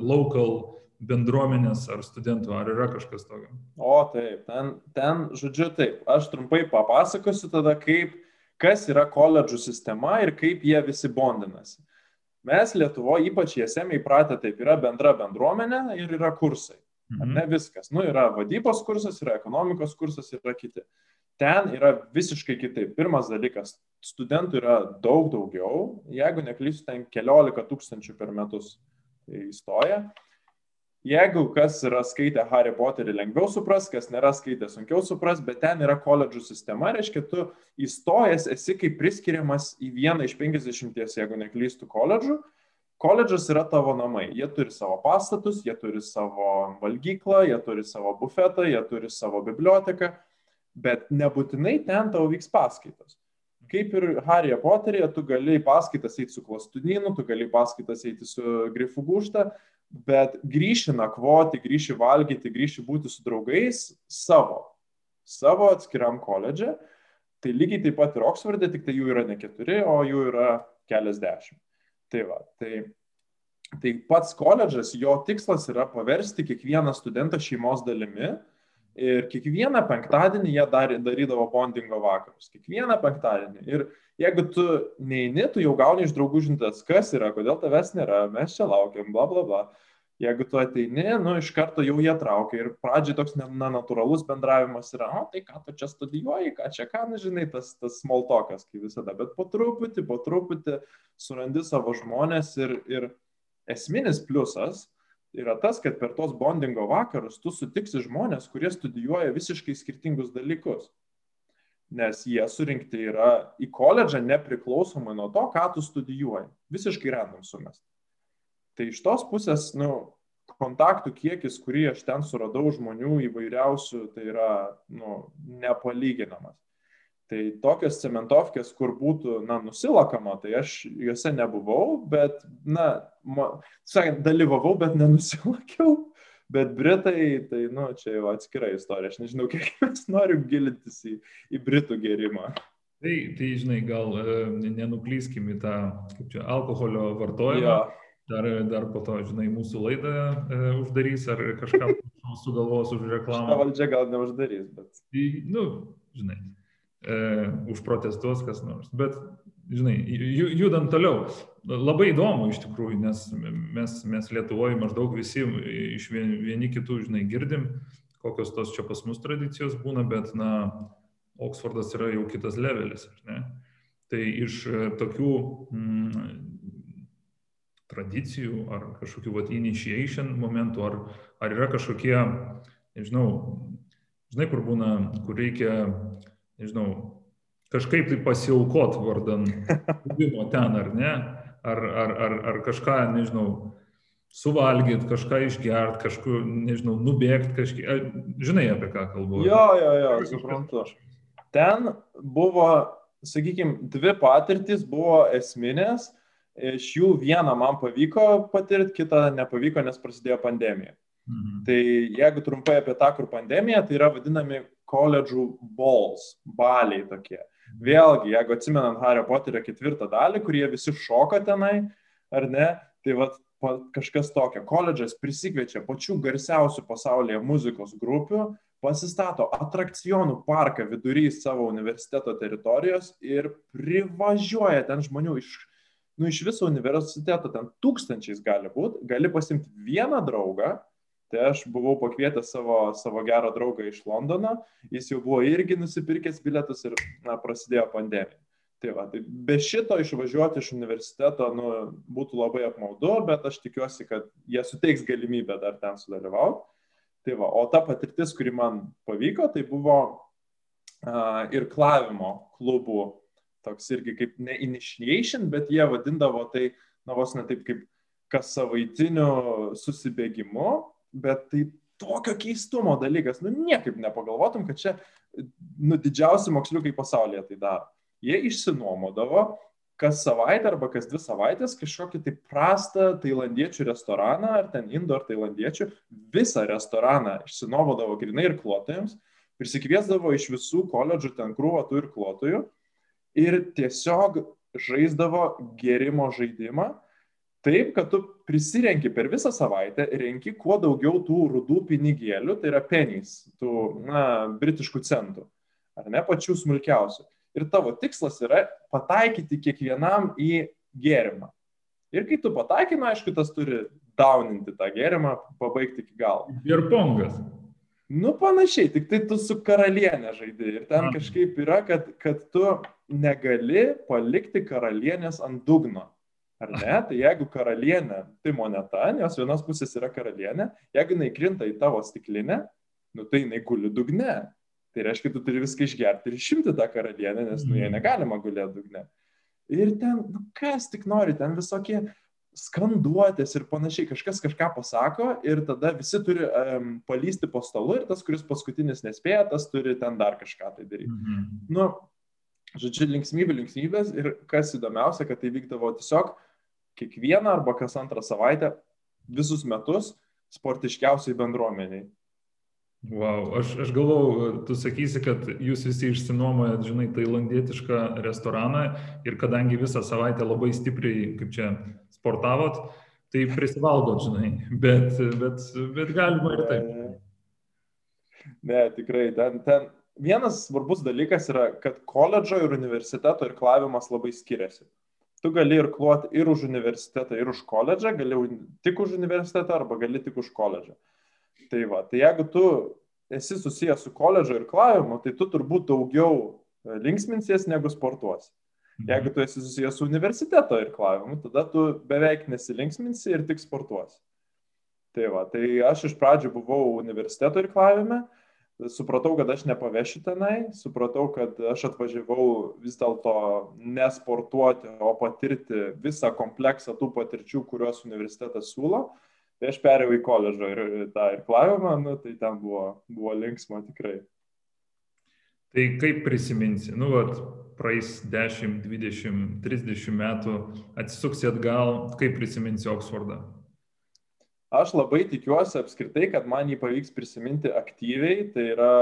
local bendruomenės ar studentų, ar yra kažkas tokio? O taip, ten, ten, žodžiu, taip, aš trumpai papasakosiu tada, kaip, kas yra koledžų sistema ir kaip jie visi bondinasi. Mes Lietuvoje, ypač JSM įpratę, taip yra bendra bendruomenė ir yra kursai. Mhm. Ne viskas. Nu, yra vadybos kursas, yra ekonomikos kursas, yra kiti. Ten yra visiškai kitaip. Pirmas dalykas, studentų yra daug daugiau, jeigu neklysiu, ten keliolika tūkstančių per metus įstoja. Jeigu kas yra skaitę Harry Potterį lengviau supras, kas nėra skaitę sunkiau supras, bet ten yra koledžų sistema, reiškia, tu įstojęs esi kaip priskiriamas į vieną iš 50, jeigu neklystų koledžų. Koledžas yra tavo namai. Jie turi savo pastatus, jie turi savo valgyklą, jie turi savo bufetą, jie turi savo biblioteką, bet nebūtinai ten tau vyks paskaitos. Kaip ir Harry Potteryje, tu gali paskaitas eiti su klastunynu, tu gali paskaitas eiti su grifu gušta, bet grįši nakvoti, grįši valgyti, grįši būti su draugais savo, savo atskiram koledže. Tai lygiai taip pat ir Oksforde, tik tai jų yra ne keturi, o jų yra keliasdešimt. Tai va, tai, tai pats koledžas, jo tikslas yra paversti kiekvieną studentą šeimos dalimi ir kiekvieną penktadienį jie dar, darydavo bondingo vakarus. Kiekvieną penktadienį. Ir jeigu tu neini, tu jau gauni iš draugų žinutės, kas yra, kodėl tavęs nėra, mes čia laukiam, bla bla bla. Jeigu tu ateini, nu, iš karto jau jie traukia ir pradžiai toks nenatūralus bendravimas yra, o tai ką tu čia studijuoji, ką čia ką, nu, žinai, tas, tas smoltokas, kaip visada, bet po truputį, po truputį surandi savo žmonės ir, ir esminis pliusas yra tas, kad per tos bondingo vakarus tu sutiksi žmonės, kurie studijuoja visiškai skirtingus dalykus. Nes jie surinkti yra į koledžą nepriklausomai nuo to, ką tu studijuoji. Visiškai random sumest. Tai iš tos pusės, nu, kontaktų kiekis, kurį aš ten suradau žmonių įvairiausių, tai yra, nu, nepalyginamas. Tai tokios cementovkės, kur būtų, na, nusilakama, tai aš juose nebuvau, bet, na, ma, sakant, dalyvavau, bet nenusilakiau. Bet Britai, tai, nu, čia jau atskira istorija. Aš nežinau, kiek mes norim gilintis į, į Britų gerimą. Tai, tai, žinai, gal e, nenuklyskim į tą, kaip čia, alkoholio vartojimą. Ja Dar, dar po to, žinai, mūsų laidą e, uždarys ar kažką sugalvos už reklamą. Ta valdžia gal neuždarys, bet. Tai, nu, žinai, e, užprotestuos kas nors. Bet, žinai, judant toliau, labai įdomu iš tikrųjų, nes mes, mes Lietuvoje maždaug visi iš vieni, vieni kitų, žinai, girdim, kokios tos čia pas mus tradicijos būna, bet, na, Oksfordas yra jau kitas levelis, ar ne? Tai iš e, tokių mm, tradicijų ar kažkokių vat, initiation momentų, ar, ar yra kažkokie, nežinau, žinai, kur būna, kur reikia, nežinau, kažkaip tai pasiaukot vardan buvimo ten, ar ne, ar, ar, ar, ar kažką, nežinau, suvalgyti, kažką išgerti, kažkur, nežinau, nubėgti, kažkiek, žinai apie ką kalbu. Jo, jo, jo, suprantu. Ten buvo, sakykime, dvi patirtis buvo esminės iš jų vieną man pavyko patirti, kitą nepavyko, nes prasidėjo pandemija. Mhm. Tai jeigu trumpai apie tą, kur pandemija, tai yra vadinami koledžų balls, baliai tokie. Vėlgi, jeigu atsimenant Harry Potterio ketvirtą dalį, kurie visi šoka tenai, ar ne, tai pa, kažkas tokio. Koledžas prisikviečia pačių garsiausių pasaulyje muzikos grupių, pasistato atrakcionų parką vidury savo universiteto teritorijos ir privažiuoja ten žmonių iš, nu, iš viso universiteto, ten tūkstančiais gali būti, gali pasimti vieną draugą, Tai aš buvau pakvietęs savo, savo gerą draugą iš Londono, jis jau buvo irgi nusipirkęs bilietus ir na, prasidėjo pandemija. Tai, va, tai be šito išvažiuoti iš universiteto nu, būtų labai apmaudu, bet aš tikiuosi, kad jie suteiks galimybę dar ten sudalyvauti. Tai va, o ta patirtis, kuri man pavyko, tai buvo uh, ir klavimo klubų, toks irgi kaip ne initiation, bet jie vadindavo tai, na vos ne taip kaip kas savaitiniu susibėgimu, bet tai tokio keistumo dalykas, nu niekaip nepagalvotum, kad čia, nu didžiausi moksliukai pasaulyje tai daro. Jie išsinuomodavo kas savaitę arba kas dvi savaitės kažkokį tai prastą tailandiečių restoraną, ar ten indo ar tailandiečių, visą restoraną išsinuomodavo grinai ir klotojams, prisikviesdavo iš visų koledžų ten krūvą tų ir klotojų ir tiesiog žaisdavo gerimo žaidimą taip, kad tu prisirenki per visą savaitę, renki kuo daugiau tų rudų pinigėlių, tai yra penys, tų, na, britiškų centų, ar ne pačių smulkiausių. Ir tavo tikslas yra pataikyti kiekvienam į gėrimą. Ir kai tu pataikai, na, aišku, tas turi dauninti tą gėrimą, pabaigti iki galo. Ir pongas. Nu, panašiai, tik tai tu su karalienė žaidži. Ir ten kažkaip yra, kad, kad tu negali palikti karalienės ant dugno. Ar ne? Tai jeigu karalienė, tai moneta, jos vienos pusės yra karalienė, jeigu jinai krinta į tavo stiklinę, nu tai jinai guli dugne. Tai reiškia, tu turi viską išgerti ir išimti tą karalienę, nes nu jie mhm. negalima gulėti dugne. Ir ten, nu kas tik nori, ten visokie skanduotės ir panašiai, kažkas kažką pasako ir tada visi turi um, palysti po stalu ir tas, kuris paskutinis nespėja, tas turi ten dar kažką tai daryti. Mhm. Nu, žodžiu, linksmybė, linksmybės ir kas įdomiausia, kad tai vykdavo tiesiog kiekvieną arba kas antrą savaitę visus metus sportiškiausiai bendruomeniai. Wow, aš, aš galvau, tu sakysi, kad jūs visi išsinuomojat, žinai, tailandietišką restoraną ir kadangi visą savaitę labai stipriai, kaip čia, sportavot, tai prisivalgot, žinai, bet, bet, bet galima ir taip. Ne, ne tikrai, ten, ten vienas svarbus dalykas yra, kad koledžo ir universiteto irklavimas labai skiriasi. Tu gali ir kluoti ir už universitetą, ir už koledžą, gali tik už universitetą arba gali tik už koledžą. Tai va, tai jeigu tu esi susijęs su koledžo irklavimu, tai tu turbūt daugiau e, linksminsies negu sportuosi. Mhm. Jeigu tu esi susijęs su universiteto irklavimu, tada tu beveik nesilinksminsi ir tik sportuosi. Tai va, tai aš iš pradžių buvau universiteto irklavime, supratau, kad aš nepavešiu tenai, supratau, kad aš atvažiavau vis dėlto nesportuoti, o patirti visą kompleksą tų patirčių, kuriuos universitetas siūlo. Tai aš perėjau į koledžą ir tą irklavimą, nu, tai ten buvo, buvo linksma tikrai. Tai kaip prisiminsi, nu, vat, praeis 10, 20, 30 metų, atsisuksi atgal, kaip prisiminsi Oksfordą? Aš labai tikiuosi apskritai, kad man jį pavyks prisiminti aktyviai, tai yra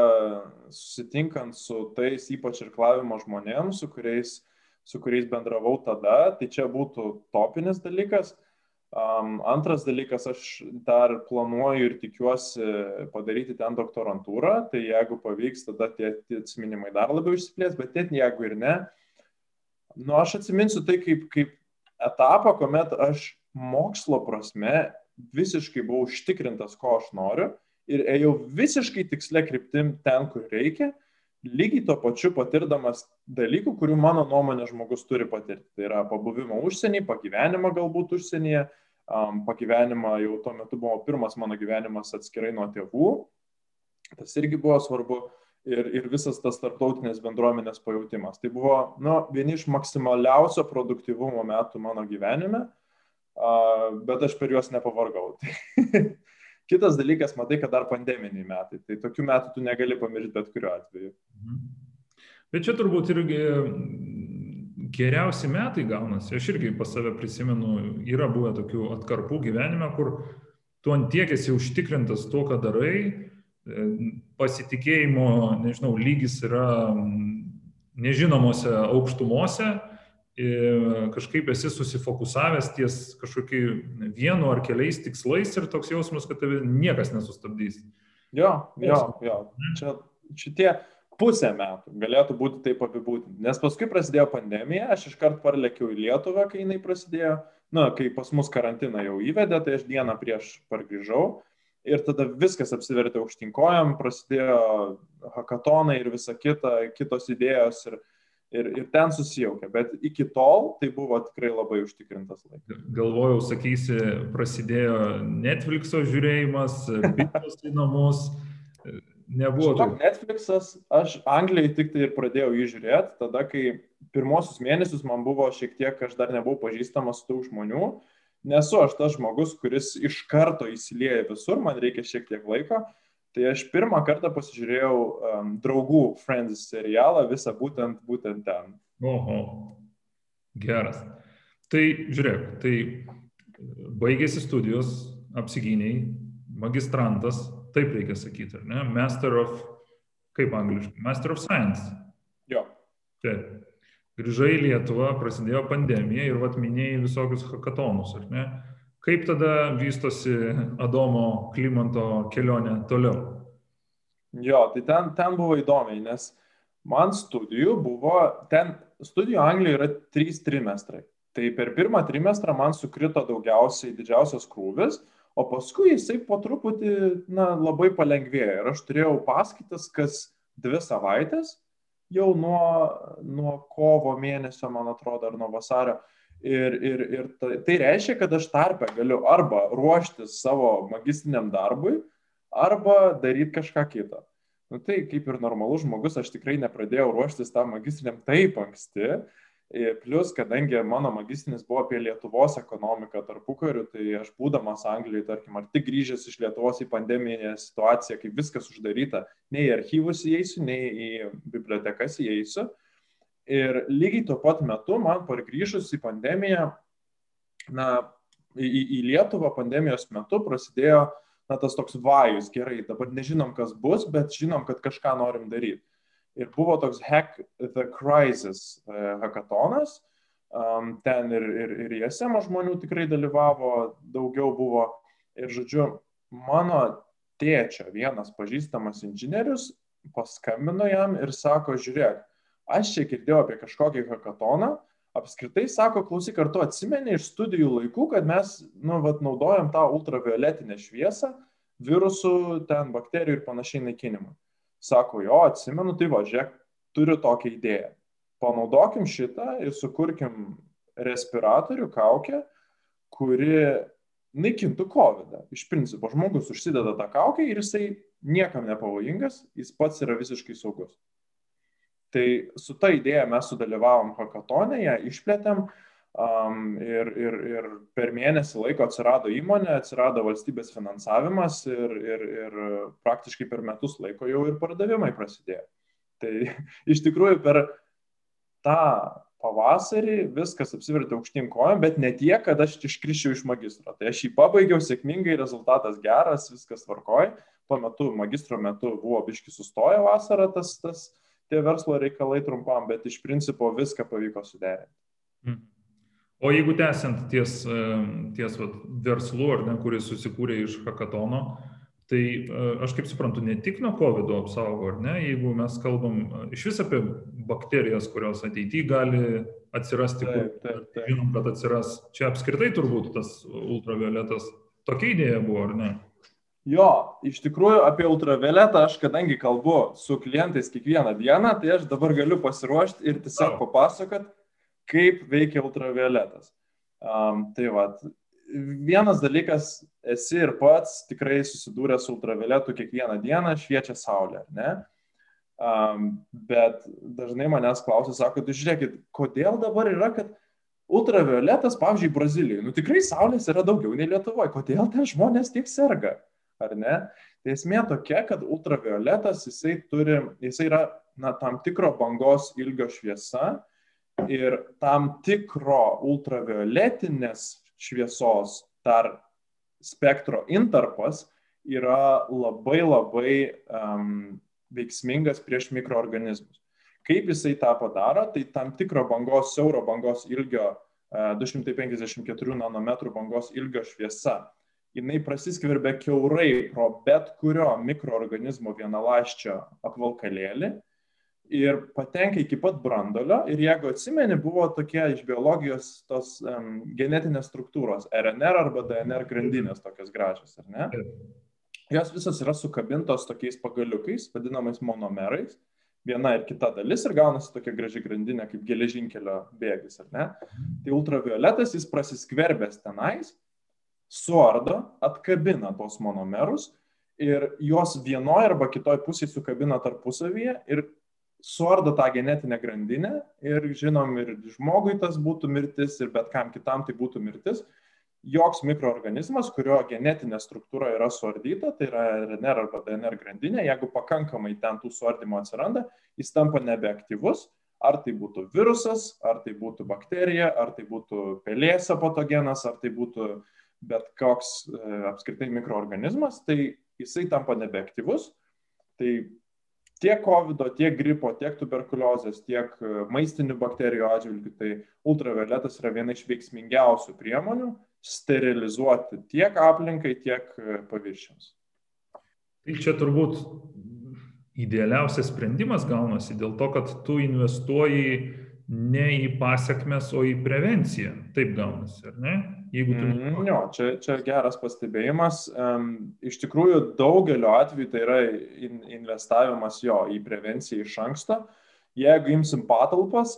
susitinkant su tais ypač ir klavimo žmonėms, su kuriais, su kuriais bendravau tada, tai čia būtų topinis dalykas. Um, antras dalykas, aš dar planuoju ir tikiuosi padaryti ten doktorantūrą, tai jeigu pavyks, tada tie, tie atsiminimai dar labiau išsiplės, bet net jeigu ir ne, nu aš atsiminsiu tai kaip, kaip etapą, kuomet aš mokslo prasme visiškai buvau užtikrintas, ko aš noriu ir ėjau visiškai tikslę kryptim ten, kur reikia, lygiai tuo pačiu patirdamas dalykų, kurių mano nuomonė žmogus turi patirti. Tai yra pabuvimo užsienį, pagyvenimą galbūt užsienyje, um, pagyvenimą jau tuo metu buvo pirmas mano gyvenimas atskirai nuo tėvų, tas irgi buvo svarbu ir, ir visas tas tarptautinės bendruomenės pajūtimas. Tai buvo nu, vieni iš maksimaliausio produktyvumo metų mano gyvenime bet aš per juos nepavargau. Kitas dalykas, matai, kad dar pandeminiai metai, tai tokių metų tu negali pamiršti bet kuriuo atveju. Mhm. Bet čia turbūt irgi geriausi metai gaunasi. Aš irgi pas save prisimenu, yra buvę tokių atkarpų gyvenime, kur tu ant tiek esi užtikrintas to, ką darai, e, pasitikėjimo, nežinau, lygis yra nežinomose aukštumose kažkaip esi susifokusavęs ties kažkokiu vienu ar keliais tikslais ir toks jausmas, kad tave niekas nesustabdys. Jo, jo, jo. Čia šitie pusę metų galėtų būti taip apibūdinti. Nes paskui prasidėjo pandemija, aš iškart parlėkiau į Lietuvą, kai jinai prasidėjo, na, kai pas mus karantiną jau įvedė, tai aš dieną prieš pargrįžau ir tada viskas apsivertė aukštinkojam, prasidėjo hakatonai ir visa kita, kitos idėjos ir, ir, ir ten susijaukė. Bet iki tol tai buvo tikrai labai užtikrintas laikas. Galvojau, sakysi, prasidėjo Netflixo žiūrėjimas, bitos į namus. Nebuvo. Žinok, Netflixas, aš Anglijai tik tai ir pradėjau jį žiūrėti, tada, kai pirmosius mėnesius man buvo šiek tiek, aš dar nebuvau pažįstamas tų žmonių, nesu aš tas žmogus, kuris iš karto įsilieja visur, man reikia šiek tiek laiko, Tai aš pirmą kartą pasižiūrėjau um, draugų Friends serialą, visą būtent, būtent ten. Oho, geras. Tai žiūrėk, tai baigėsi studijos, apsigyniai, magistrantas, taip reikia sakyti, ar ne? Master of, kaip angliškai, Master of Science. Jo. Taip. Grįžai į Lietuvą, prasidėjo pandemija ir vat minėjai visokius hakatonus, ar ne? Kaip tada vystosi Adomo klimato kelionė toliau? Jo, tai ten, ten buvo įdomiai, nes man studijų buvo, ten studijų Anglijoje yra trys trimestrai. Tai per pirmą trimestrą man sukrito daugiausiai didžiausias krūvis, o paskui jisai po truputį na, labai palengvėjo. Ir aš turėjau paskaitas kas dvi savaitės, jau nuo, nuo kovo mėnesio, man atrodo, ar nuo vasario. Ir, ir, ir tai, tai reiškia, kad aš tarpę galiu arba ruoštis savo magistriniam darbui, arba daryti kažką kitą. Nu, tai kaip ir normalus žmogus, aš tikrai nepradėjau ruoštis tam magistriniam taip anksti. Plus, kadangi mano magistrinis buvo apie Lietuvos ekonomiką tarpu kariu, tai aš būdamas Anglijoje, tarkim, ar tik grįžęs iš Lietuvos į pandeminę situaciją, kai viskas uždaryta, nei į archyvus įeisiu, nei į bibliotekas įeisiu. Ir lygiai tuo pat metu man pargrįžus į pandemiją, na, į, į Lietuvą pandemijos metu prasidėjo, na, tas toks vajus, gerai, dabar nežinom, kas bus, bet žinom, kad kažką norim daryti. Ir buvo toks Hack the Crisis uh, hackatonas, um, ten ir, ir, ir ISM žmonių tikrai dalyvavo, daugiau buvo. Ir žodžiu, mano tėčio vienas pažįstamas inžinierius paskambino jam ir sako, žiūrėk, aš čia girdėjau apie kažkokį hakatoną, apskritai sako, klausyk, ar tu atsimeni iš studijų laikų, kad mes, nu, vat, naudojam tą ultravioletinę šviesą virusų, ten bakterijų ir panašiai naikinimui. Sako, jo, atsimenu, tai važiuok, turiu tokią idėją. Panaudokim šitą ir sukurkim respiratorių kaukę, kuri naikintų COVID. -ą. Iš principo, žmogus užsideda tą kaukę ir jisai niekam nepavojingas, jis pats yra visiškai saugus. Tai su ta idėja mes sudalyvavom hackathone, ją išplėtėm um, ir, ir, ir per mėnesį laiko atsirado įmonė, atsirado valstybės finansavimas ir, ir, ir praktiškai per metus laiko jau ir pardavimai prasidėjo. Tai iš tikrųjų per tą pavasarį viskas apsivertė aukštyn kojom, bet ne tiek, kad aš iškrišiau iš magistro. Tai aš jį pabaigiau sėkmingai, rezultatas geras, viskas tvarkoj. Tuo metu, magistro metu buvo biški sustoję vasarą tas, tas tie verslo reikalai trumpam, bet iš principo viską pavyko suderinti. Mhm. O jeigu tęsiant ties, ties vat, verslu, ar ne, kuris susikūrė iš hakatono, tai e, aš kaip suprantu, ne tik nuo COVID apsaugo, ar ne, jeigu mes kalbam e, iš vis apie bakterijas, kurios ateityje gali atsirasti, taip, taip, taip. žinom, kad atsiras, čia apskritai turbūt tas ultravioletas, tokia idėja buvo, ar ne? Jo, iš tikrųjų apie ultravioletą aš kadangi kalbu su klientais kiekvieną dieną, tai aš dabar galiu pasiruošti ir tiesiog papasakot, kaip veikia ultravioletas. Um, tai va, vienas dalykas, esi ir pats tikrai susidūręs su ultravioletu kiekvieną dieną, šviečia saulė, ne? Um, bet dažnai manęs klausia, sako, tu žiūrėkit, kodėl dabar yra, kad ultravioletas, pavyzdžiui, Brazilijoje, nu tikrai saulės yra daugiau nei Lietuvoje, kodėl ten žmonės tiek serga? Ar ne? Tai esmė tokia, kad ultravioletas jisai turi, jisai yra na, tam tikro bangos ilgio šviesa ir tam tikro ultravioletinės šviesos dar spektro intarpas yra labai labai um, veiksmingas prieš mikroorganizmus. Kaip jisai tą padaro, tai tam tikro bangos, siauro bangos ilgio, 254 nanometrų bangos ilgio šviesa jinai prasiskverbia keurai pro bet kurio mikroorganizmo vienaląsčio apvalkalėlį ir patenka iki pat brandolio. Ir jeigu atsimeni, buvo tokie iš biologijos tos um, genetinės struktūros - RNR arba DNR grandinės tokios gražios, ar ne? Jos visos yra sukabintos tokiais pagaliukais, vadinamais monomerais. Viena ir kita dalis ir gaunasi tokia graži grandinė kaip geležinkelio bėgis, ar ne? Tai ultravioletas jis prasiskverbęs tenais suardo, atkabina tos monomerus ir juos vienoje arba kitoje pusėje sukabina tarpusavyje ir suardo tą genetinę grandinę ir žinom, ir žmogui tas būtų mirtis, ir bet kam kitam tai būtų mirtis. Joks mikroorganizmas, kurio genetinė struktūra yra suardyta, tai yra RNR arba DNR grandinė, jeigu pakankamai ten tų suardymų atsiranda, jis tampa nebeaktyvus, ar tai būtų virusas, ar tai būtų bakterija, ar tai būtų pelėsa patogenas, ar tai būtų bet koks e, apskritai mikroorganizmas, tai jisai tampa nebeaktyvus. Tai tiek COVID, tiek gripo, tiek tuberkuliozės, tiek e, maistinių bakterijų atžvilgių, tai ultravioletas yra viena iš veiksmingiausių priemonių sterilizuoti tiek aplinkai, tiek e, paviršiams. Tai čia turbūt idealiausias sprendimas gaunasi dėl to, kad tu investuoji ne į pasiekmes, o į prevenciją. Taip gaunasi, ar ne? Jeigu tu... Mm, jo, čia, čia geras pastebėjimas. Um, iš tikrųjų, daugeliu atveju tai yra in, investavimas jo į prevenciją iš anksto. Jeigu imsim patalpas,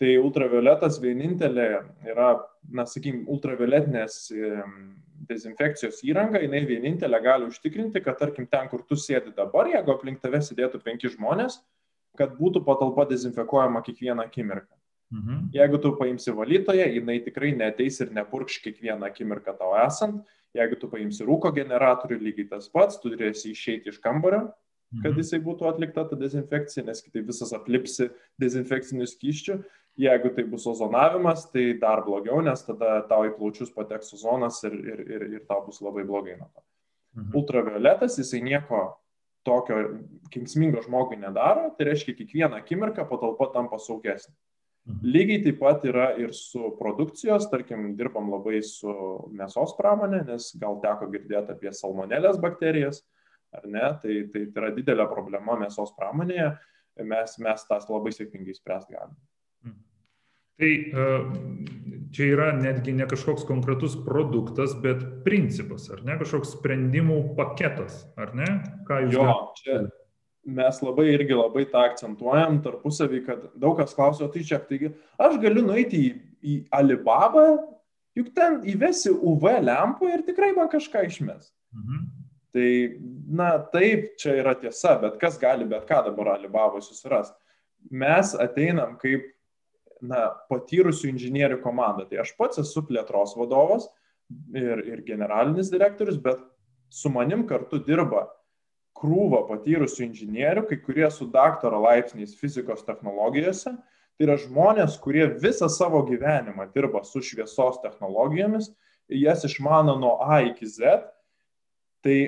tai ultravioletas vienintelė yra, na, sakykim, ultravioletinės dezinfekcijos įranga, jinai vienintelė gali užtikrinti, kad, tarkim, ten, kur tu sėdi dabar, jeigu aplink tave sėdėtų penki žmonės, kad būtų patalpa dezinfekuojama kiekvieną akimirką. Mhm. Jeigu tu paimsi valytoją, jinai tikrai neteis ir nepurkš kiekvieną akimirką tau esant. Jeigu tu paimsi rūko generatorių, lygiai tas pats, tu turėsi išeiti iš kambario, kad mhm. jisai būtų atlikta ta dezinfekcija, nes kitaip visas aplipsi dezinfekcinių skyščių. Jeigu tai bus ozonavimas, tai dar blogiau, nes tada tau į plaučius pateks ozonas ir, ir, ir, ir tau bus labai blogai nuo to. Mhm. Ultravioletas, jisai nieko tokio kenksmingo žmogui nedaro, tai reiškia, kiekvieną akimirką patalpa tampa saugesnė. Mhm. Lygiai taip pat yra ir su produkcijos, tarkim, dirbam labai su mėsos pramonė, nes gal teko girdėti apie salmonelės bakterijas, ar ne, tai, tai, tai yra didelė problema mėsos pramonėje, mes, mes tas labai sėkmingai spręsti galime. Mhm. Tai e, čia yra netgi ne kažkoks konkretus produktas, bet principas, ar ne, kažkoks sprendimų paketas, ar ne? Ką jūs jo, čia, mes labai irgi labai tą akcentuojam tarpusavį, kad daug kas klauso, tai čia, taigi aš galiu nueiti į, į Alibabą, juk ten įvesi UV lempą ir tikrai man kažką išmes. Mhm. Tai, na, taip, čia yra tiesa, bet kas gali bet ką dabar Alibabą susirasti. Mes ateinam kaip, na, patyrusių inžinierių komanda. Tai aš pats esu plėtros vadovas ir, ir generalinis direktorius, bet su manim kartu dirba krūvą patyrusių inžinierių, kai kurie su daktaro laipsniais fizikos technologijose. Tai yra žmonės, kurie visą savo gyvenimą dirba su šviesos technologijomis, jas išmano nuo A iki Z. Tai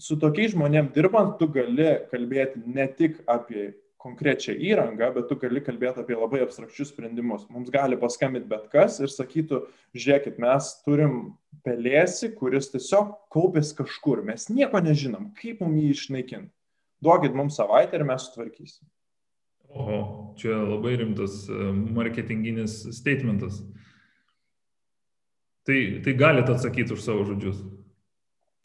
su tokiais žmonėmis dirbant, tu gali kalbėti ne tik apie konkrečią įrangą, bet tu gali kalbėti apie labai abstrakčius sprendimus. Mums gali paskambinti bet kas ir sakytų, žiūrėkit, mes turim pelėsi, kuris tiesiog kaupės kažkur, mes nieko nežinom, kaip mums jį išnaikinti. Duokit mums savaitę ir mes sutvarkysim. Oho, čia labai rimtas e, marketinginis statementas. Tai, tai galite atsakyti už savo žodžius.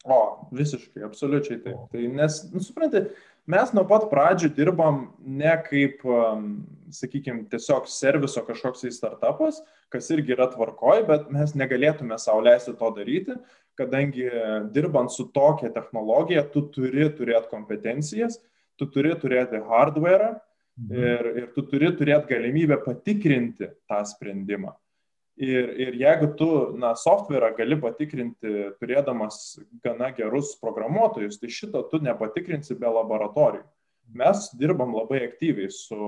O, visiškai, absoliučiai taip. Tai nes, nu, suprantate, mes nuo pat pradžių dirbam ne kaip, sakykime, tiesiog serviso kažkoks į startupas, kas irgi yra tvarkoj, bet mes negalėtume sauliaisti to daryti, kadangi dirbant su tokia technologija, tu turi turėti kompetencijas, tu turi turėti hardware mhm. ir, ir tu turi turėti galimybę patikrinti tą sprendimą. Ir, ir jeigu tu, na, softverą gali patikrinti turėdamas gana gerus programuotojus, tai šito tu nepatikrinsi be laboratorijų. Mes dirbam labai aktyviai su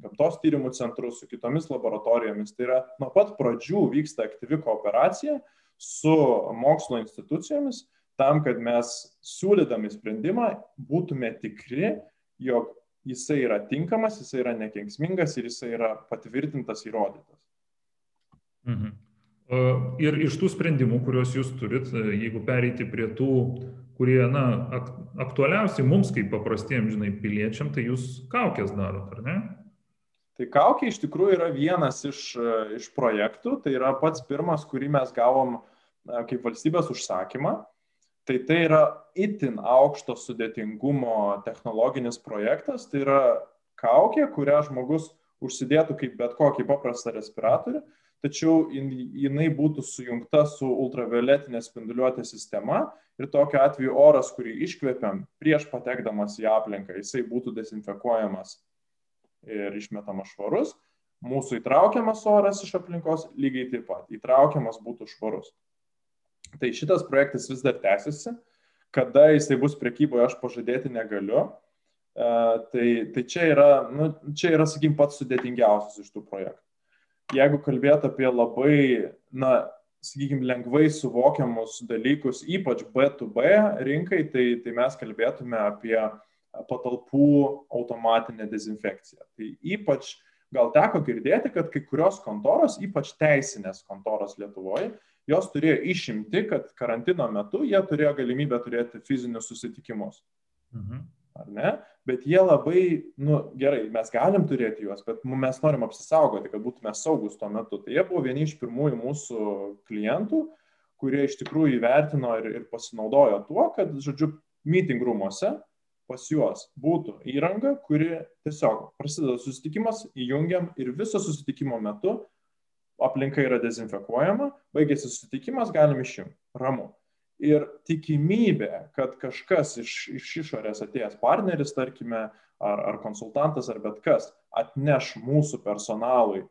gamtos tyrimų centru, su kitomis laboratorijomis. Tai yra nuo pat pradžių vyksta aktyvi kooperacija su mokslo institucijomis tam, kad mes siūlydami sprendimą būtume tikri, jog jisai yra tinkamas, jisai yra nekenksmingas ir jisai yra patvirtintas, įrodytas. Mhm. Ir iš tų sprendimų, kuriuos jūs turit, jeigu pereiti prie tų, kurie, na, aktualiausiai mums kaip paprastiems, žinai, piliečiam, tai jūs kaukės darot, ar ne? Tai kaukė iš tikrųjų yra vienas iš, iš projektų, tai yra pats pirmas, kurį mes gavom kaip valstybės užsakymą. Tai tai yra itin aukšto sudėtingumo technologinis projektas, tai yra kaukė, kurią žmogus užsidėtų kaip bet kokį paprastą respiratorių, tačiau jinai būtų sujungta su ultravioletinė spinduliuotė sistema ir tokiu atveju oras, kurį iškvepiam prieš patekdamas į aplinką, jisai būtų dezinfekuojamas ir išmetamas švarus. Mūsų įtraukiamas oras iš aplinkos lygiai taip pat įtraukiamas būtų švarus. Tai šitas projektas vis dar tęsiasi. Kada jisai bus prekyboje, aš pažadėti negaliu. Uh, tai, tai čia yra, nu, čia yra, sakykim, pats sudėtingiausias iš tų projektų. Jeigu kalbėt apie labai, na, sakykime, lengvai suvokiamus dalykus, ypač B2B rinkai, tai, tai mes kalbėtume apie patalpų automatinę dezinfekciją. Tai ypač gal teko girdėti, kad kai kurios kontoros, ypač teisinės kontoros Lietuvoje, jos turėjo išimti, kad karantino metu jie turėjo galimybę turėti fizinius susitikimus. Mhm. Ar ne? Bet jie labai, nu gerai, mes galim turėti juos, bet mes norim apsisaugoti, kad būtume saugus tuo metu. Tai jie buvo vieni iš pirmųjų mūsų klientų, kurie iš tikrųjų įvertino ir, ir pasinaudojo tuo, kad, žodžiu, meeting rūmose pas juos būtų įranga, kuri tiesiog prasideda susitikimas, įjungiam ir viso susitikimo metu aplinka yra dezinfekuojama, baigėsi susitikimas, galim išjungti. Ramu. Ir tikimybė, kad kažkas iš, iš išorės atėjęs partneris, tarkime, ar, ar konsultantas, ar bet kas, atneš mūsų personalui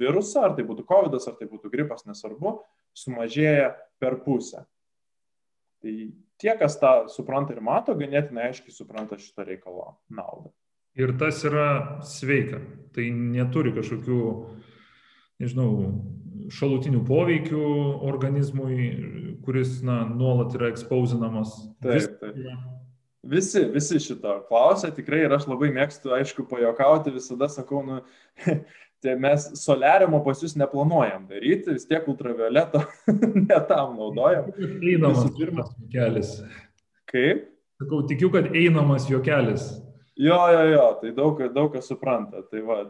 virusą, ar tai būtų COVID, ar tai būtų gripas, nesvarbu, sumažėja per pusę. Tai tie, kas tą supranta ir mato, ganėtinai aiškiai supranta šito reikalo naudą. Ir tas yra sveika. Tai neturi kažkokių nežinau, šalutinių poveikių organizmui, kuris na, nuolat yra ekspausinamas. Taip, taip. Visi, visi šito klausia tikrai ir aš labai mėgstu, aišku, pajokauti, visada sakau, nu, tai mes solariumo pas jūs neplanuojam daryti, vis tiek ultravioleto netam naudojam. Einamas pirmas juokelis. Kaip? Sakau, tikiu, kad einamas juokelis. Jo, jo, jo, tai daug, daug kas supranta. Tai va,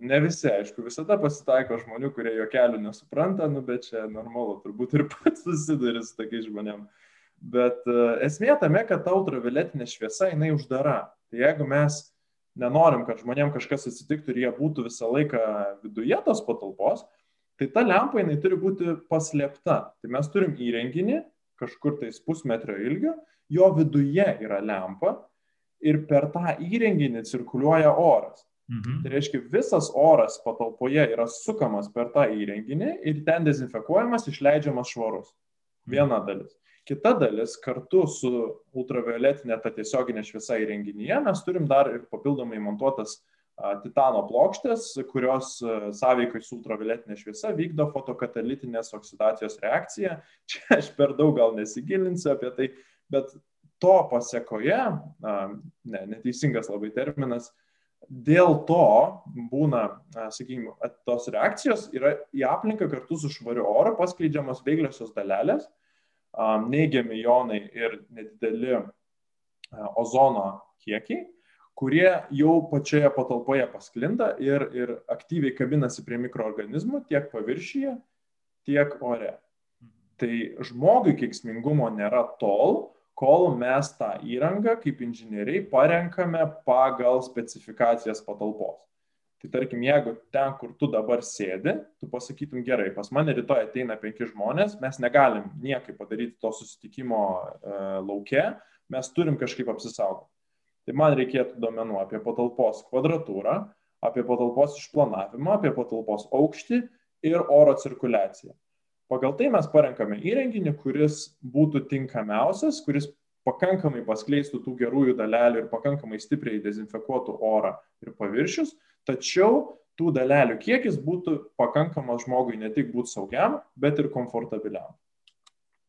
ne visi, aišku, visada pasitaiko žmonių, kurie jo kelių nesupranta, nu, bet čia normalu, turbūt ir pats susiduri su tokiais žmonėmis. Bet uh, esmė tame, kad ta ultravioletinė šviesa, jinai uždara. Tai jeigu mes nenorim, kad žmonėm kažkas atsitiktų ir jie būtų visą laiką viduje tos patalpos, tai ta lempa jinai turi būti paslėpta. Tai mes turim įrenginį kažkur tais pusmetrio ilgio, jo viduje yra lempa ir per tą įrenginį cirkuliuoja oras. Mhm. Tai reiškia, visas oras patalpoje yra sukamas per tą įrenginį ir ten dezinfekuojamas, išleidžiamas švarus. Mhm. Viena dalis. Kita dalis, kartu su ultravioletinė ta tiesioginė šviesa įrenginyje, mes turim dar ir papildomai montuotas titano plokštės, kurios sąveikai su ultravioletinė šviesa vykdo fotokatalitinės oksidacijos reakciją. Čia aš per daug gal nesigilinsiu apie tai, bet to pasiekoje, ne, neteisingas labai terminas, Dėl to būna, sakykime, tos reakcijos yra į aplinką kartu su švariu oru paskleidžiamas veikliosios dalelės, neigiami jonai ir nedideli ozono kiekiai, kurie jau pačioje patalpoje pasklinda ir, ir aktyviai kabinasi prie mikroorganizmų tiek paviršyje, tiek ore. Tai žmogui keiksmingumo nėra tol, kol mes tą įrangą kaip inžinieriai parenkame pagal specifikacijas patalpos. Tai tarkim, jeigu ten, kur tu dabar sėdi, tu pasakytum gerai, pas mane rytoj ateina penki žmonės, mes negalim niekaip padaryti to susitikimo e, laukia, mes turim kažkaip apsisaugoti. Tai man reikėtų duomenų apie patalpos kvadratūrą, apie patalpos išplanavimą, apie patalpos aukštį ir oro cirkuliaciją. Pagal tai mes parenkame įrenginį, kuris būtų tinkamiausias, kuris pakankamai paskleistų tų gerųjų dalelių ir pakankamai stipriai dezinfekuotų orą ir paviršius, tačiau tų dalelių kiekis būtų pakankamas žmogui ne tik būti saugiam, bet ir komfortabiliam.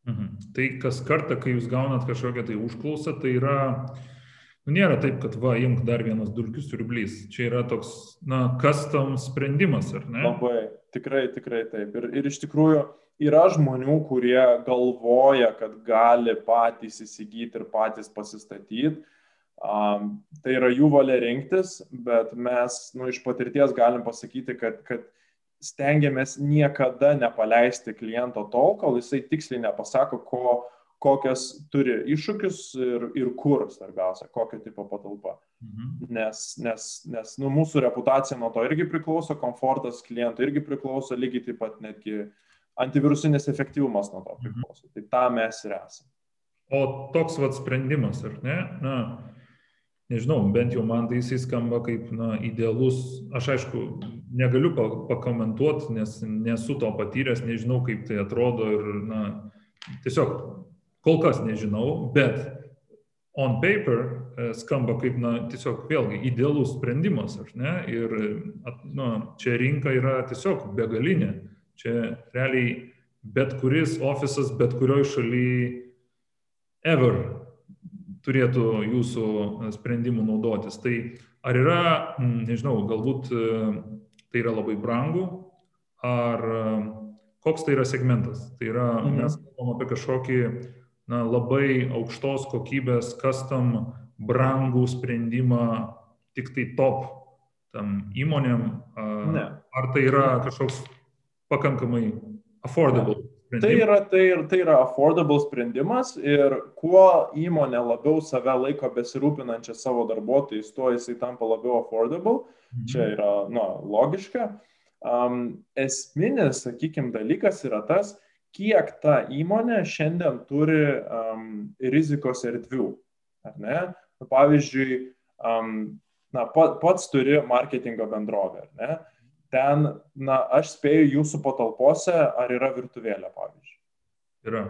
Mhm. Tai kas kartą, kai jūs gaunat kažkokią tai užklausą, tai yra Nu, nėra taip, kad va, imk dar vienas dulkių siurblys. Čia yra toks, na, custom sprendimas, ar ne? Labai, tikrai, tikrai taip. Ir, ir iš tikrųjų yra žmonių, kurie galvoja, kad gali patys įsigyti ir patys pasistatyti. Um, tai yra jų valia rinktis, bet mes nu, iš patirties galim pasakyti, kad, kad stengiamės niekada nepaleisti kliento tol, kol jisai tiksliai nepasako, ko, kokias turi iššūkius ir, ir kur svarbiausia, kokio tipo patalpa. Mhm. Nes, nes, nes nu, mūsų reputacija nuo to irgi priklauso, komfortas kliento irgi priklauso, lygiai taip pat netgi antivirusinis efektyvumas nuo to mhm. priklauso. Mhm. Tai tą mes ir esame. O toks vat sprendimas, ar ne? Na, nežinau, bent jau man tai jisai skamba kaip na, idealus. Aš aišku, negaliu pakomentuoti, nes nesu to patyręs, nežinau, kaip tai atrodo ir, na, tiesiog Kol kas nežinau, bet on paper e, skamba kaip, na, tiesiog vėlgi idealus sprendimas, ar ne? Ir, na, čia rinka yra tiesiog begalinė. Čia realiai bet kuris ofisas, bet kurioj šalyje ever turėtų jūsų sprendimų naudotis. Tai ar yra, nežinau, galbūt e, tai yra labai brangu, ar e, koks tai yra segmentas. Tai yra, mhm. mes kalbam apie kažkokį na, labai aukštos kokybės, custom, brangų sprendimą tik tai top tam įmonėm, ne. ar tai yra kažkoks pakankamai affordable? Ne. Tai yra, tai, tai yra affordable sprendimas ir kuo įmonė labiau save laiko besirūpinančią savo darbuotojais, tuo jisai tampa labiau affordable. Mhm. Čia yra na, logiška. Um, esminis, sakykime, dalykas yra tas, kiek ta įmonė šiandien turi um, rizikos erdvių. Ne? Nu, pavyzdžiui, um, na, pats turi marketingo bendrovę. Ten, na, aš spėju jūsų patalpose, ar yra virtuvėlė, pavyzdžiui. Yra.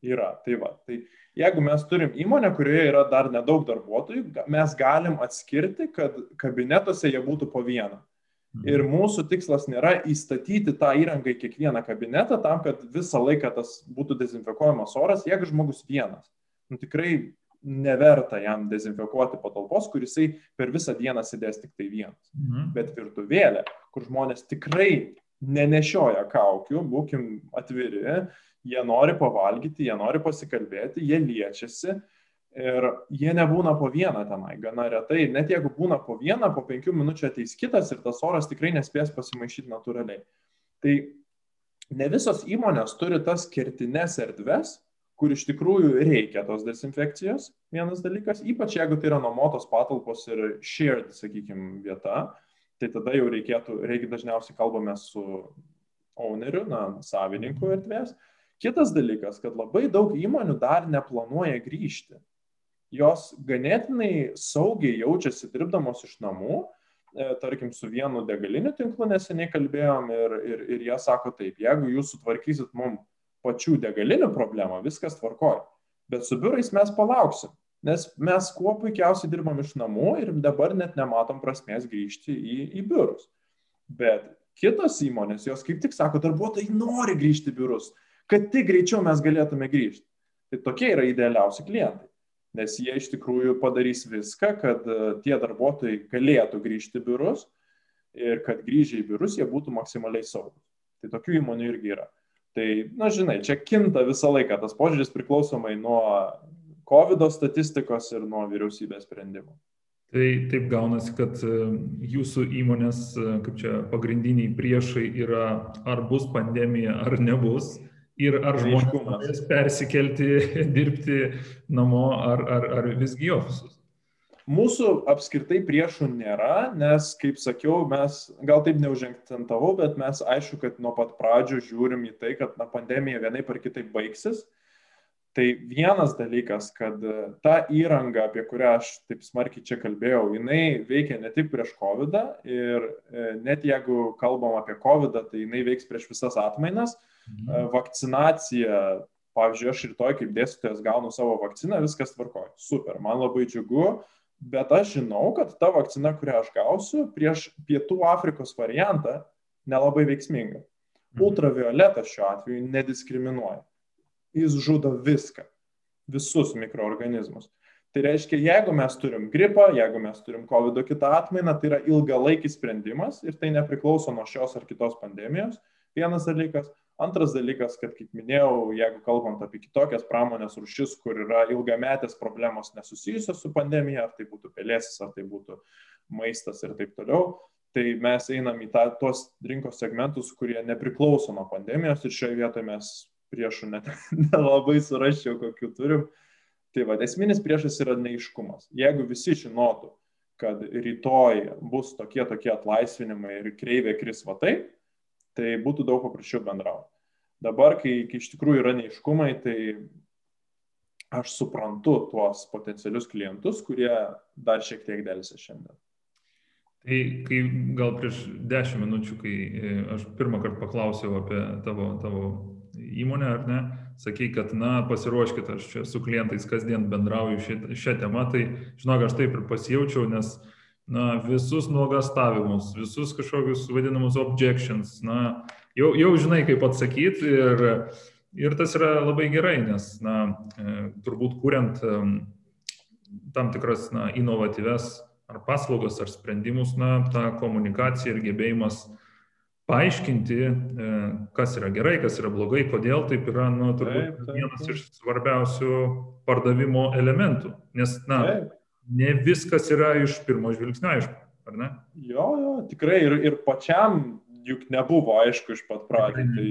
Yra, tai va. Tai jeigu mes turim įmonę, kurioje yra dar nedaug darbuotojų, mes galim atskirti, kad kabinetuose jie būtų po vieną. Ir mūsų tikslas nėra įstatyti tą įrangą į kiekvieną kabinetą tam, kad visą laiką tas būtų dezinfekuojamas oras, jeigu žmogus vienas. Nu, tikrai neverta jam dezinfekuoti patalpos, kur jisai per visą dieną sėdės tik tai vienas. Mhm. Bet virtuvėlė, kur žmonės tikrai nenešioja kaukių, būkim atviri, jie nori pavalgyti, jie nori pasikalbėti, jie liečiasi, Ir jie nebūna po vieną tenai, gana retai. Net jeigu būna po vieną, po penkių minučių ateis kitas ir tas oras tikrai nespės pasimaišyti natūraliai. Tai ne visos įmonės turi tas kertines erdves, kur iš tikrųjų reikia tos dezinfekcijos, vienas dalykas, ypač jeigu tai yra nuomotos patalpos ir shared, sakykime, vieta, tai tada jau reikėtų, reikia dažniausiai kalbame su owneriu, na, savininku erdvės. Kitas dalykas, kad labai daug įmonių dar neplanuoja grįžti. Jos ganėtinai saugiai jaučiasi dirbdamos iš namų, e, tarkim, su vienu degaliniu tinklu neseniai kalbėjom ir, ir, ir jie sako taip, jeigu jūs sutvarkysit mums pačių degalinių problemą, viskas tvarkoja. Bet su biurais mes palauksim, nes mes kuo puikiausiai dirbam iš namų ir dabar net nematom prasmės grįžti į, į biurus. Bet kitos įmonės, jos kaip tik sako, darbuotojai nori grįžti į biurus, kad tik greičiau mes galėtume grįžti. Tai tokie yra idealiausi klientai nes jie iš tikrųjų padarys viską, kad e, tie darbuotojai galėtų grįžti į biurus ir kad grįžę į biurus jie būtų maksimaliai saugus. Tai tokių įmonių irgi yra. Tai, na žinai, čia kinta visą laiką tas požiūris priklausomai nuo COVID statistikos ir nuo vyriausybės sprendimų. Tai taip gaunasi, kad e, jūsų įmonės, e, kaip čia pagrindiniai priešai yra ar bus pandemija, ar nebus ir ar žmonės persikelti, dirbti namo, ar, ar, ar visgi ofisus? Mūsų apskritai priešų nėra, nes, kaip sakiau, mes gal taip neužengtantavau, bet mes aišku, kad nuo pat pradžių žiūrim į tai, kad na, pandemija vienai par kitaip baigsis. Tai vienas dalykas, kad ta įranga, apie kurią aš taip smarkiai čia kalbėjau, jinai veikia ne tik prieš COVID ir e, net jeigu kalbam apie COVID, tai jinai veiks prieš visas atmainas. Mhm. E, vakcinacija, pavyzdžiui, aš rytoj kaip dėstytojas gaunu savo vakciną, viskas tvarkoja. Super, man labai džiugu, bet aš žinau, kad ta vakcina, kurią aš gausiu, prieš Pietų Afrikos variantą nelabai veiksminga. Mhm. Ultravioletas šiuo atveju nediskriminuoja. Jis žudo viską, visus mikroorganizmus. Tai reiškia, jeigu mes turim gripą, jeigu mes turim COVID kitą atmainą, tai yra ilgalaikis sprendimas ir tai nepriklauso nuo šios ar kitos pandemijos. Vienas dalykas. Antras dalykas, kad, kaip minėjau, jeigu kalbant apie kitokias pramonės rušis, kur yra ilgametės problemos nesusijusios su pandemija, ar tai būtų pelėsis, ar tai būtų maistas ir taip toliau, tai mes einam į tą, tuos rinkos segmentus, kurie nepriklauso nuo pandemijos ir šioje vietoje mes priešų net nelabai suraščiau, kokiu turim. Tai va, esminis priešas yra neiškumas. Jeigu visi žinotų, kad rytoj bus tokie tokie atlaisvinimai ir kreivė kris va taip, tai būtų daug paprasčiau bendrauti. Dabar, kai, kai iš tikrųjų yra neiškumai, tai aš suprantu tuos potencialius klientus, kurie dar šiek tiek dėlsi šiandien. Tai kai gal prieš dešimt minučių, kai e, aš pirmą kartą paklausiau apie tavo, tavo įmonę, ar ne, sakai, kad, na, pasiruoškit, aš čia su klientais kasdien bendrauju šią, temą, tai, žinok, aš taip ir pasijaučiau, nes, na, visus nuogastavimus, visus kažkokius vadinamus objections, na, jau, jau žinai, kaip atsakyti ir, ir tas yra labai gerai, nes, na, e, turbūt kuriant tam tikras, na, inovatyves ar paslaugas, ar sprendimus, na, ta komunikacija ir gebėjimas paaiškinti, e, kas yra gerai, kas yra blogai, kodėl taip yra, nu, turbūt taip, taip, vienas taip. iš svarbiausių pardavimo elementų. Nes, na, taip. Ne viskas yra iš pirmo žvilgsnio aišku, ar ne? Jo, jo, tikrai ir, ir pačiam juk nebuvo aišku iš pat pradžių. Tai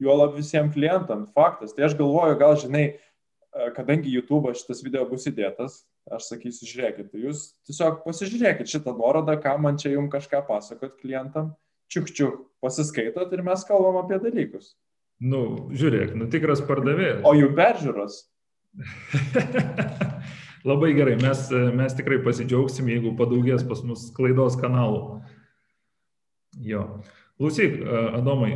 juolab visiems klientam, faktas. Tai aš galvoju, gal žinai, e, kadangi YouTube šitas video bus įdėtas, aš sakysiu, žiūrėkit, tai jūs tiesiog pasižiūrėkit šitą nuorodą, ką man čia jums kažką pasakot klientam čiuk čiuk, pasiskaitot ir mes kalbam apie dalykus. Nu, žiūrėk, nu tikras pardavėjas. O jų peržiūros. Labai gerai, mes, mes tikrai pasidžiaugsim, jeigu padaugės pas mus klaidos kanalų. Jo. Klausyk, Adomai,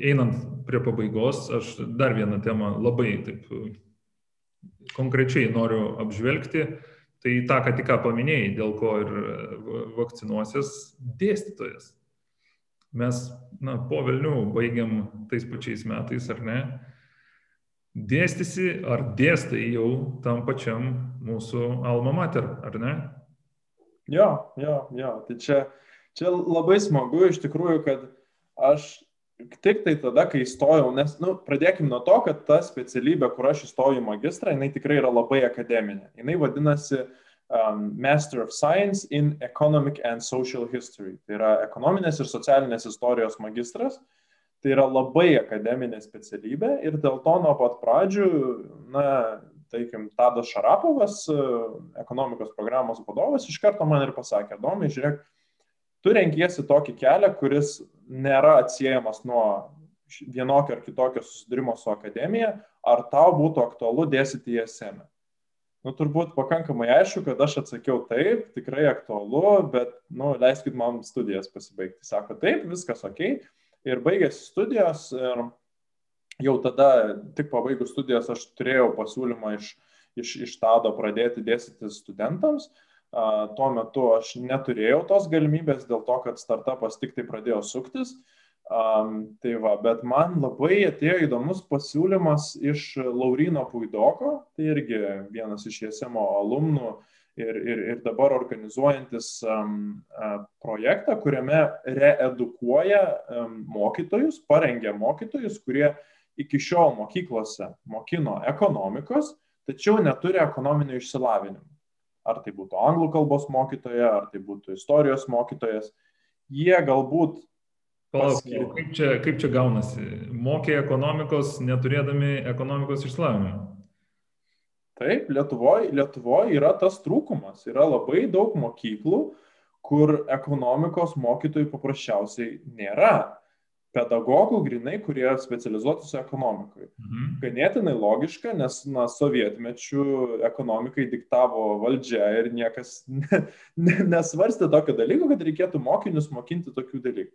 einant prie pabaigos, aš dar vieną temą labai taip konkrečiai noriu apžvelgti. Tai tą, ką tik paminėjai, dėl ko ir vakcinuosias dėstytojas mes, na, po Vilnių baigiam tais pačiais metais, ar ne? Dėstysi ar dėstai jau tam pačiam mūsų alma mater, ar ne? Jo, jo, jo. Tai čia, čia labai smagu iš tikrųjų, kad aš tik tai tada, kai įstojau, nes, nu, pradėkime nuo to, kad ta specialybė, kur aš įstojau magistrą, jinai tikrai yra labai akademinė. Jinai vadinasi uh, um, Master of Science in Economic and Social History. Tai yra ekonominės ir socialinės istorijos magistras. Tai yra labai akademinė specialybė ir dėl to nuo pat pradžių, na, taikim, Tadas Šarapovas, ekonomikos programos vadovas, iš karto man ir pasakė, Domai, žiūrėk, tu renkiesi tokį kelią, kuris nėra atsiejamas nuo vienokio ar kitokio susidurimo su akademija, ar tau būtų aktualu dėstyti į esame. Nu, turbūt pakankamai aišku, kad aš atsakiau taip, tikrai aktualu, bet, nu, leiskit man studijas pasibaigti. Sako, taip, viskas ok. Ir baigėsi studijos ir jau tada, tik pabaigus studijas, aš turėjau pasiūlymą iš, iš, iš Tado pradėti dėstyti studentams. Uh, tuo metu aš neturėjau tos galimybės dėl to, kad startupas tik tai pradėjo suktis. Uh, Um, tai va, bet man labai atėjo įdomus pasiūlymas iš Laurino Puidoko, tai irgi vienas iš JSM alumnų ir, ir, ir dabar organizuojantis um, projektą, kuriame reedukuoja um, mokytojus, parengia mokytojus, kurie iki šiol mokyklose mokino ekonomikos, tačiau neturi ekonominio išsilavinimo. Ar tai būtų anglų kalbos mokytoja, ar tai būtų istorijos mokytojas. Jie galbūt Palauk, kaip čia, kaip čia gaunasi? Mokė ekonomikos, neturėdami ekonomikos išslavinimo. Taip, Lietuvoje Lietuvoj yra tas trūkumas. Yra labai daug mokyklų, kur ekonomikos mokytojų paprasčiausiai nėra. Pedagogų grinai, kurie specializuotųsi ekonomikoje. Mhm. Ganėtinai logiška, nes na, sovietmečių ekonomikai diktavo valdžia ir niekas ne, ne, nesvarstė tokio dalyko, kad reikėtų mokinius mokinti tokių dalykų.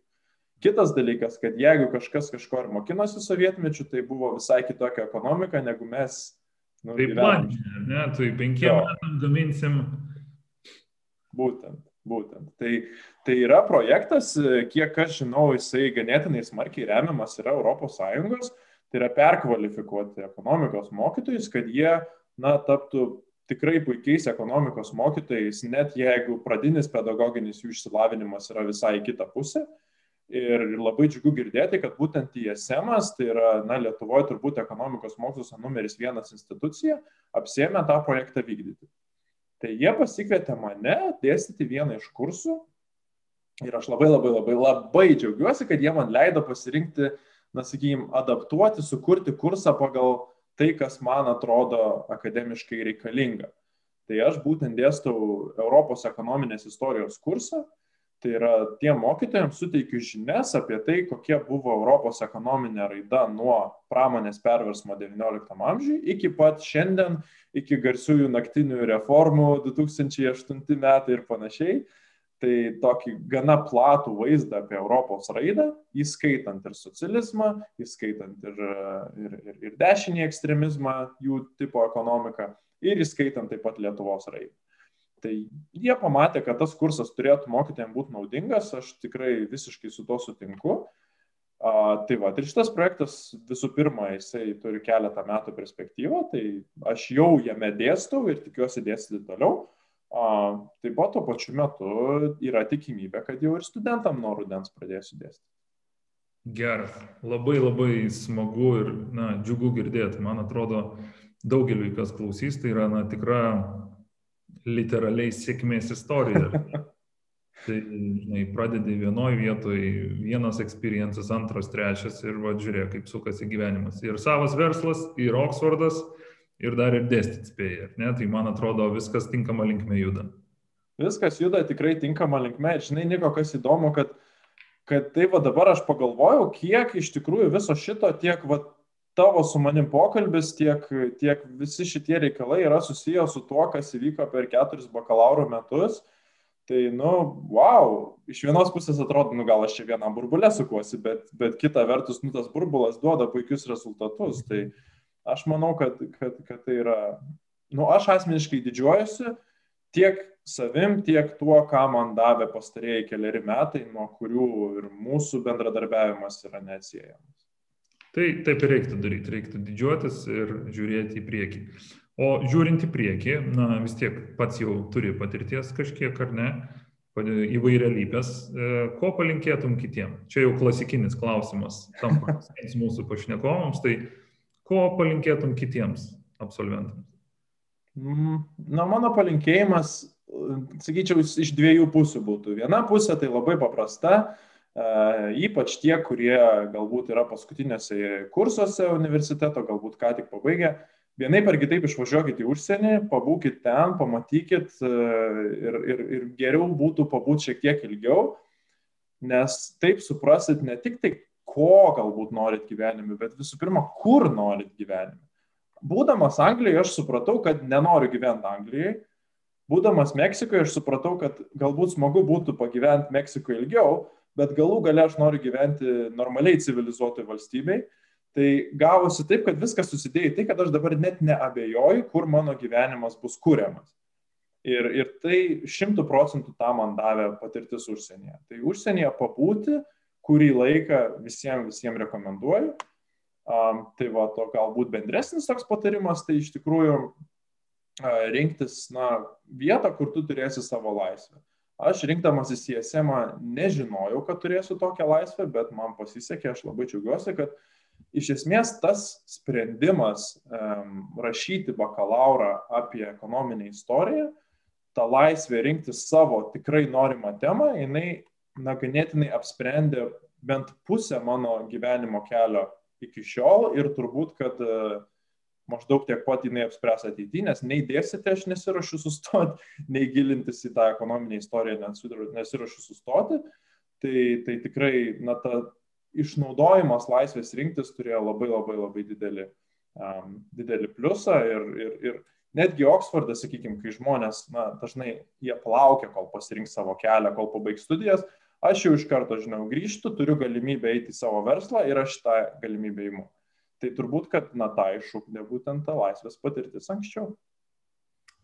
Kitas dalykas, kad jeigu kažkas kažko ir mokinosi sovietmečių, tai buvo visai kitokia ekonomika, negu mes. Nu, tai planė, ne, tai penkiem metam gaminsim. Būtent, būtent. Tai, tai yra projektas, kiek aš žinau, jisai ganėtinai smarkiai remiamas yra ES, tai yra perkvalifikuoti ekonomikos mokytojus, kad jie, na, taptų tikrai puikiais ekonomikos mokytojais, net jeigu pradinis pedagoginis jų išsilavinimas yra visai kita pusė. Ir labai džiugu girdėti, kad būtent ISM, tai yra, na, Lietuvoje turbūt ekonomikos moksluose numeris vienas institucija, apsėmė tą projektą vykdyti. Tai jie pasikvietė mane dėstyti vieną iš kursų ir aš labai labai labai labai džiaugiuosi, kad jie man leido pasirinkti, na, sakykime, adaptuoti, sukurti kursą pagal tai, kas man atrodo akademiškai reikalinga. Tai aš būtent dėstau Europos ekonominės istorijos kursą Tai yra tiem mokytojams suteikiu žinias apie tai, kokia buvo Europos ekonominė raida nuo pramonės perversmo XIX amžiui iki pat šiandien, iki garsiųjų naktinių reformų 2008 metai ir panašiai. Tai tokį gana platų vaizdą apie Europos raidą, įskaitant ir socializmą, įskaitant ir, ir, ir, ir dešinį ekstremizmą, jų tipo ekonomiką ir įskaitant taip pat Lietuvos raidą. Tai jie pamatė, kad tas kursas turėtų mokytėjams būti naudingas, aš tikrai visiškai su to sutinku. A, tai va, ir šitas projektas visų pirma, jisai turi keletą metų perspektyvą, tai aš jau jame dėstau ir tikiuosi dėstyti toliau. A, taip pat tuo pačiu metu yra tikimybė, kad jau ir studentam nuo rudens pradėsiu dėstyti. Geras, labai labai smagu ir na, džiugu girdėti. Man atrodo, daugeliu, kas klausys, tai yra na, tikra literaliai sėkmės istorija. Tai, žinai, pradedi vienoje vietoje, vienas experiences, antras, trečias ir va, žiūrėk, kaip sukasi gyvenimas. Ir savas verslas, ir Oksfordas, ir dar ir dėstyti spėja. Ne? Tai man atrodo, viskas tinkama linkme juda. Viskas juda tikrai tinkama linkme. Žinai, Niko, kas įdomu, kad, kad tai va dabar aš pagalvojau, kiek iš tikrųjų viso šito tiek va tavo su manim pokalbis, tiek, tiek visi šitie reikalai yra susiję su tuo, kas įvyko per keturis bakalauro metus. Tai, nu, wow, iš vienos pusės atrodo, nu gal aš čia vieną burbulę sukuosi, bet, bet kita vertus, nu tas burbulas duoda puikius rezultatus. Tai aš manau, kad, kad, kad tai yra, nu aš asmeniškai didžiuojuosi tiek savim, tiek tuo, ką man davė pastarėjai keliari metai, nuo kurių ir mūsų bendradarbiavimas yra neatsiejamas. Tai taip ir reiktų daryti, reiktų didžiuotis ir žiūrėti į priekį. O žiūrint į priekį, na vis tiek pats jau turi patirties kažkiek ar ne, įvairialypės, e, ko palinkėtum kitiem? Čia jau klasikinis klausimas tam mūsų pašnekovams, tai ko palinkėtum kitiems absolventams? Mm, na, mano palinkėjimas, sakyčiau, iš dviejų pusių būtų. Viena pusė tai labai paprasta, ypač tie, kurie galbūt yra paskutinėse kursuose universiteto, galbūt ką tik pabaigė, vienaip ar kitaip išvažiuokit į užsienį, pabūkit ten, pamatykit ir, ir, ir geriau būtų pabūti šiek tiek ilgiau, nes taip suprasit ne tik tai, ko galbūt norit gyvenime, bet visų pirma, kur norit gyvenime. Būdamas Anglijoje, aš supratau, kad nenoriu gyventi Anglijoje. Būdamas Meksikoje, aš supratau, kad galbūt smagu būtų pagyventi Meksikoje ilgiau, bet galų gale aš noriu gyventi normaliai civilizuotoj valstybei. Tai gavosi taip, kad viskas susidėjo į tai, kad aš dabar net neabejoju, kur mano gyvenimas bus kūriamas. Ir, ir tai šimtų procentų tą man davė patirtis užsienyje. Tai užsienyje pabūti, kurį laiką visiems, visiems rekomenduoju. Um, tai va, to galbūt bendresnis toks patarimas, tai iš tikrųjų uh, rinktis na, vietą, kur tu turėsi savo laisvę. Aš rinkdamasis į SM nežinojau, kad turėsiu tokią laisvę, bet man pasisekė, aš labai džiaugiuosi, kad iš esmės tas sprendimas um, rašyti bakalaurą apie ekonominę istoriją, ta laisvė rinkti savo tikrai norimą temą, jinai na, ganėtinai apsprendė bent pusę mano gyvenimo kelio iki šiol ir turbūt, kad uh, maždaug tiek pat jinai apspręs ateityje, nes nei dėstyti aš nesiuošiu sustoti, nei gilintis į tą ekonominę istoriją nesiuošiu sustoti. Tai, tai tikrai, na, ta išnaudojimas laisvės rinktis turėjo labai labai labai didelį, um, didelį pliusą ir, ir, ir netgi Oksfordas, sakykime, kai žmonės, na, dažnai jie plaukia, kol pasirinks savo kelią, kol pabaigs studijas, aš jau iš karto žinau, grįžtu, turiu galimybę eiti į savo verslą ir aš tą galimybę įimu. Tai turbūt, kad, na, tą iššūkdė būtent ta laisvės patirtis anksčiau.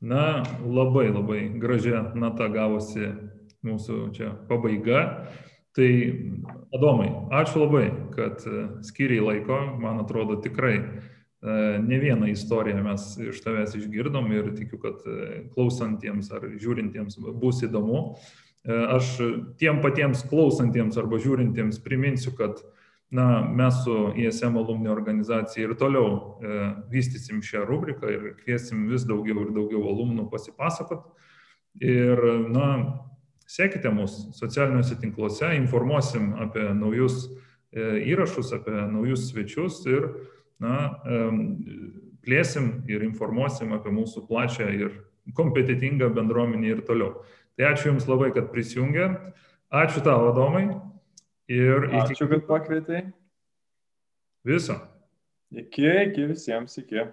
Na, labai labai gražia nata gavosi mūsų čia pabaiga. Tai, Adomai, ačiū labai, kad skiriai laiko, man atrodo tikrai ne vieną istoriją mes iš tavęs išgirdom ir tikiu, kad klausantiems ar žiūrintiems bus įdomu. Aš tiem patiems klausantiems arba žiūrintiems priminsiu, kad na, mes su ISM alumni organizacija ir toliau e, vystysim šią rubriką ir kviesim vis daugiau ir daugiau alumnų pasipasakot. Ir, na, sekite mus socialiniuose tinkluose, informuosim apie naujus E, įrašus apie naujus svečius ir na, plėsim ir informuosim apie mūsų plačią ir kompetitingą bendruomenį ir toliau. Tai ačiū Jums labai, kad prisijungėt. Ačiū tau, Adomai. Ir ačiū, iki... kad pakvietai. Viso. Iki, iki visiems, iki.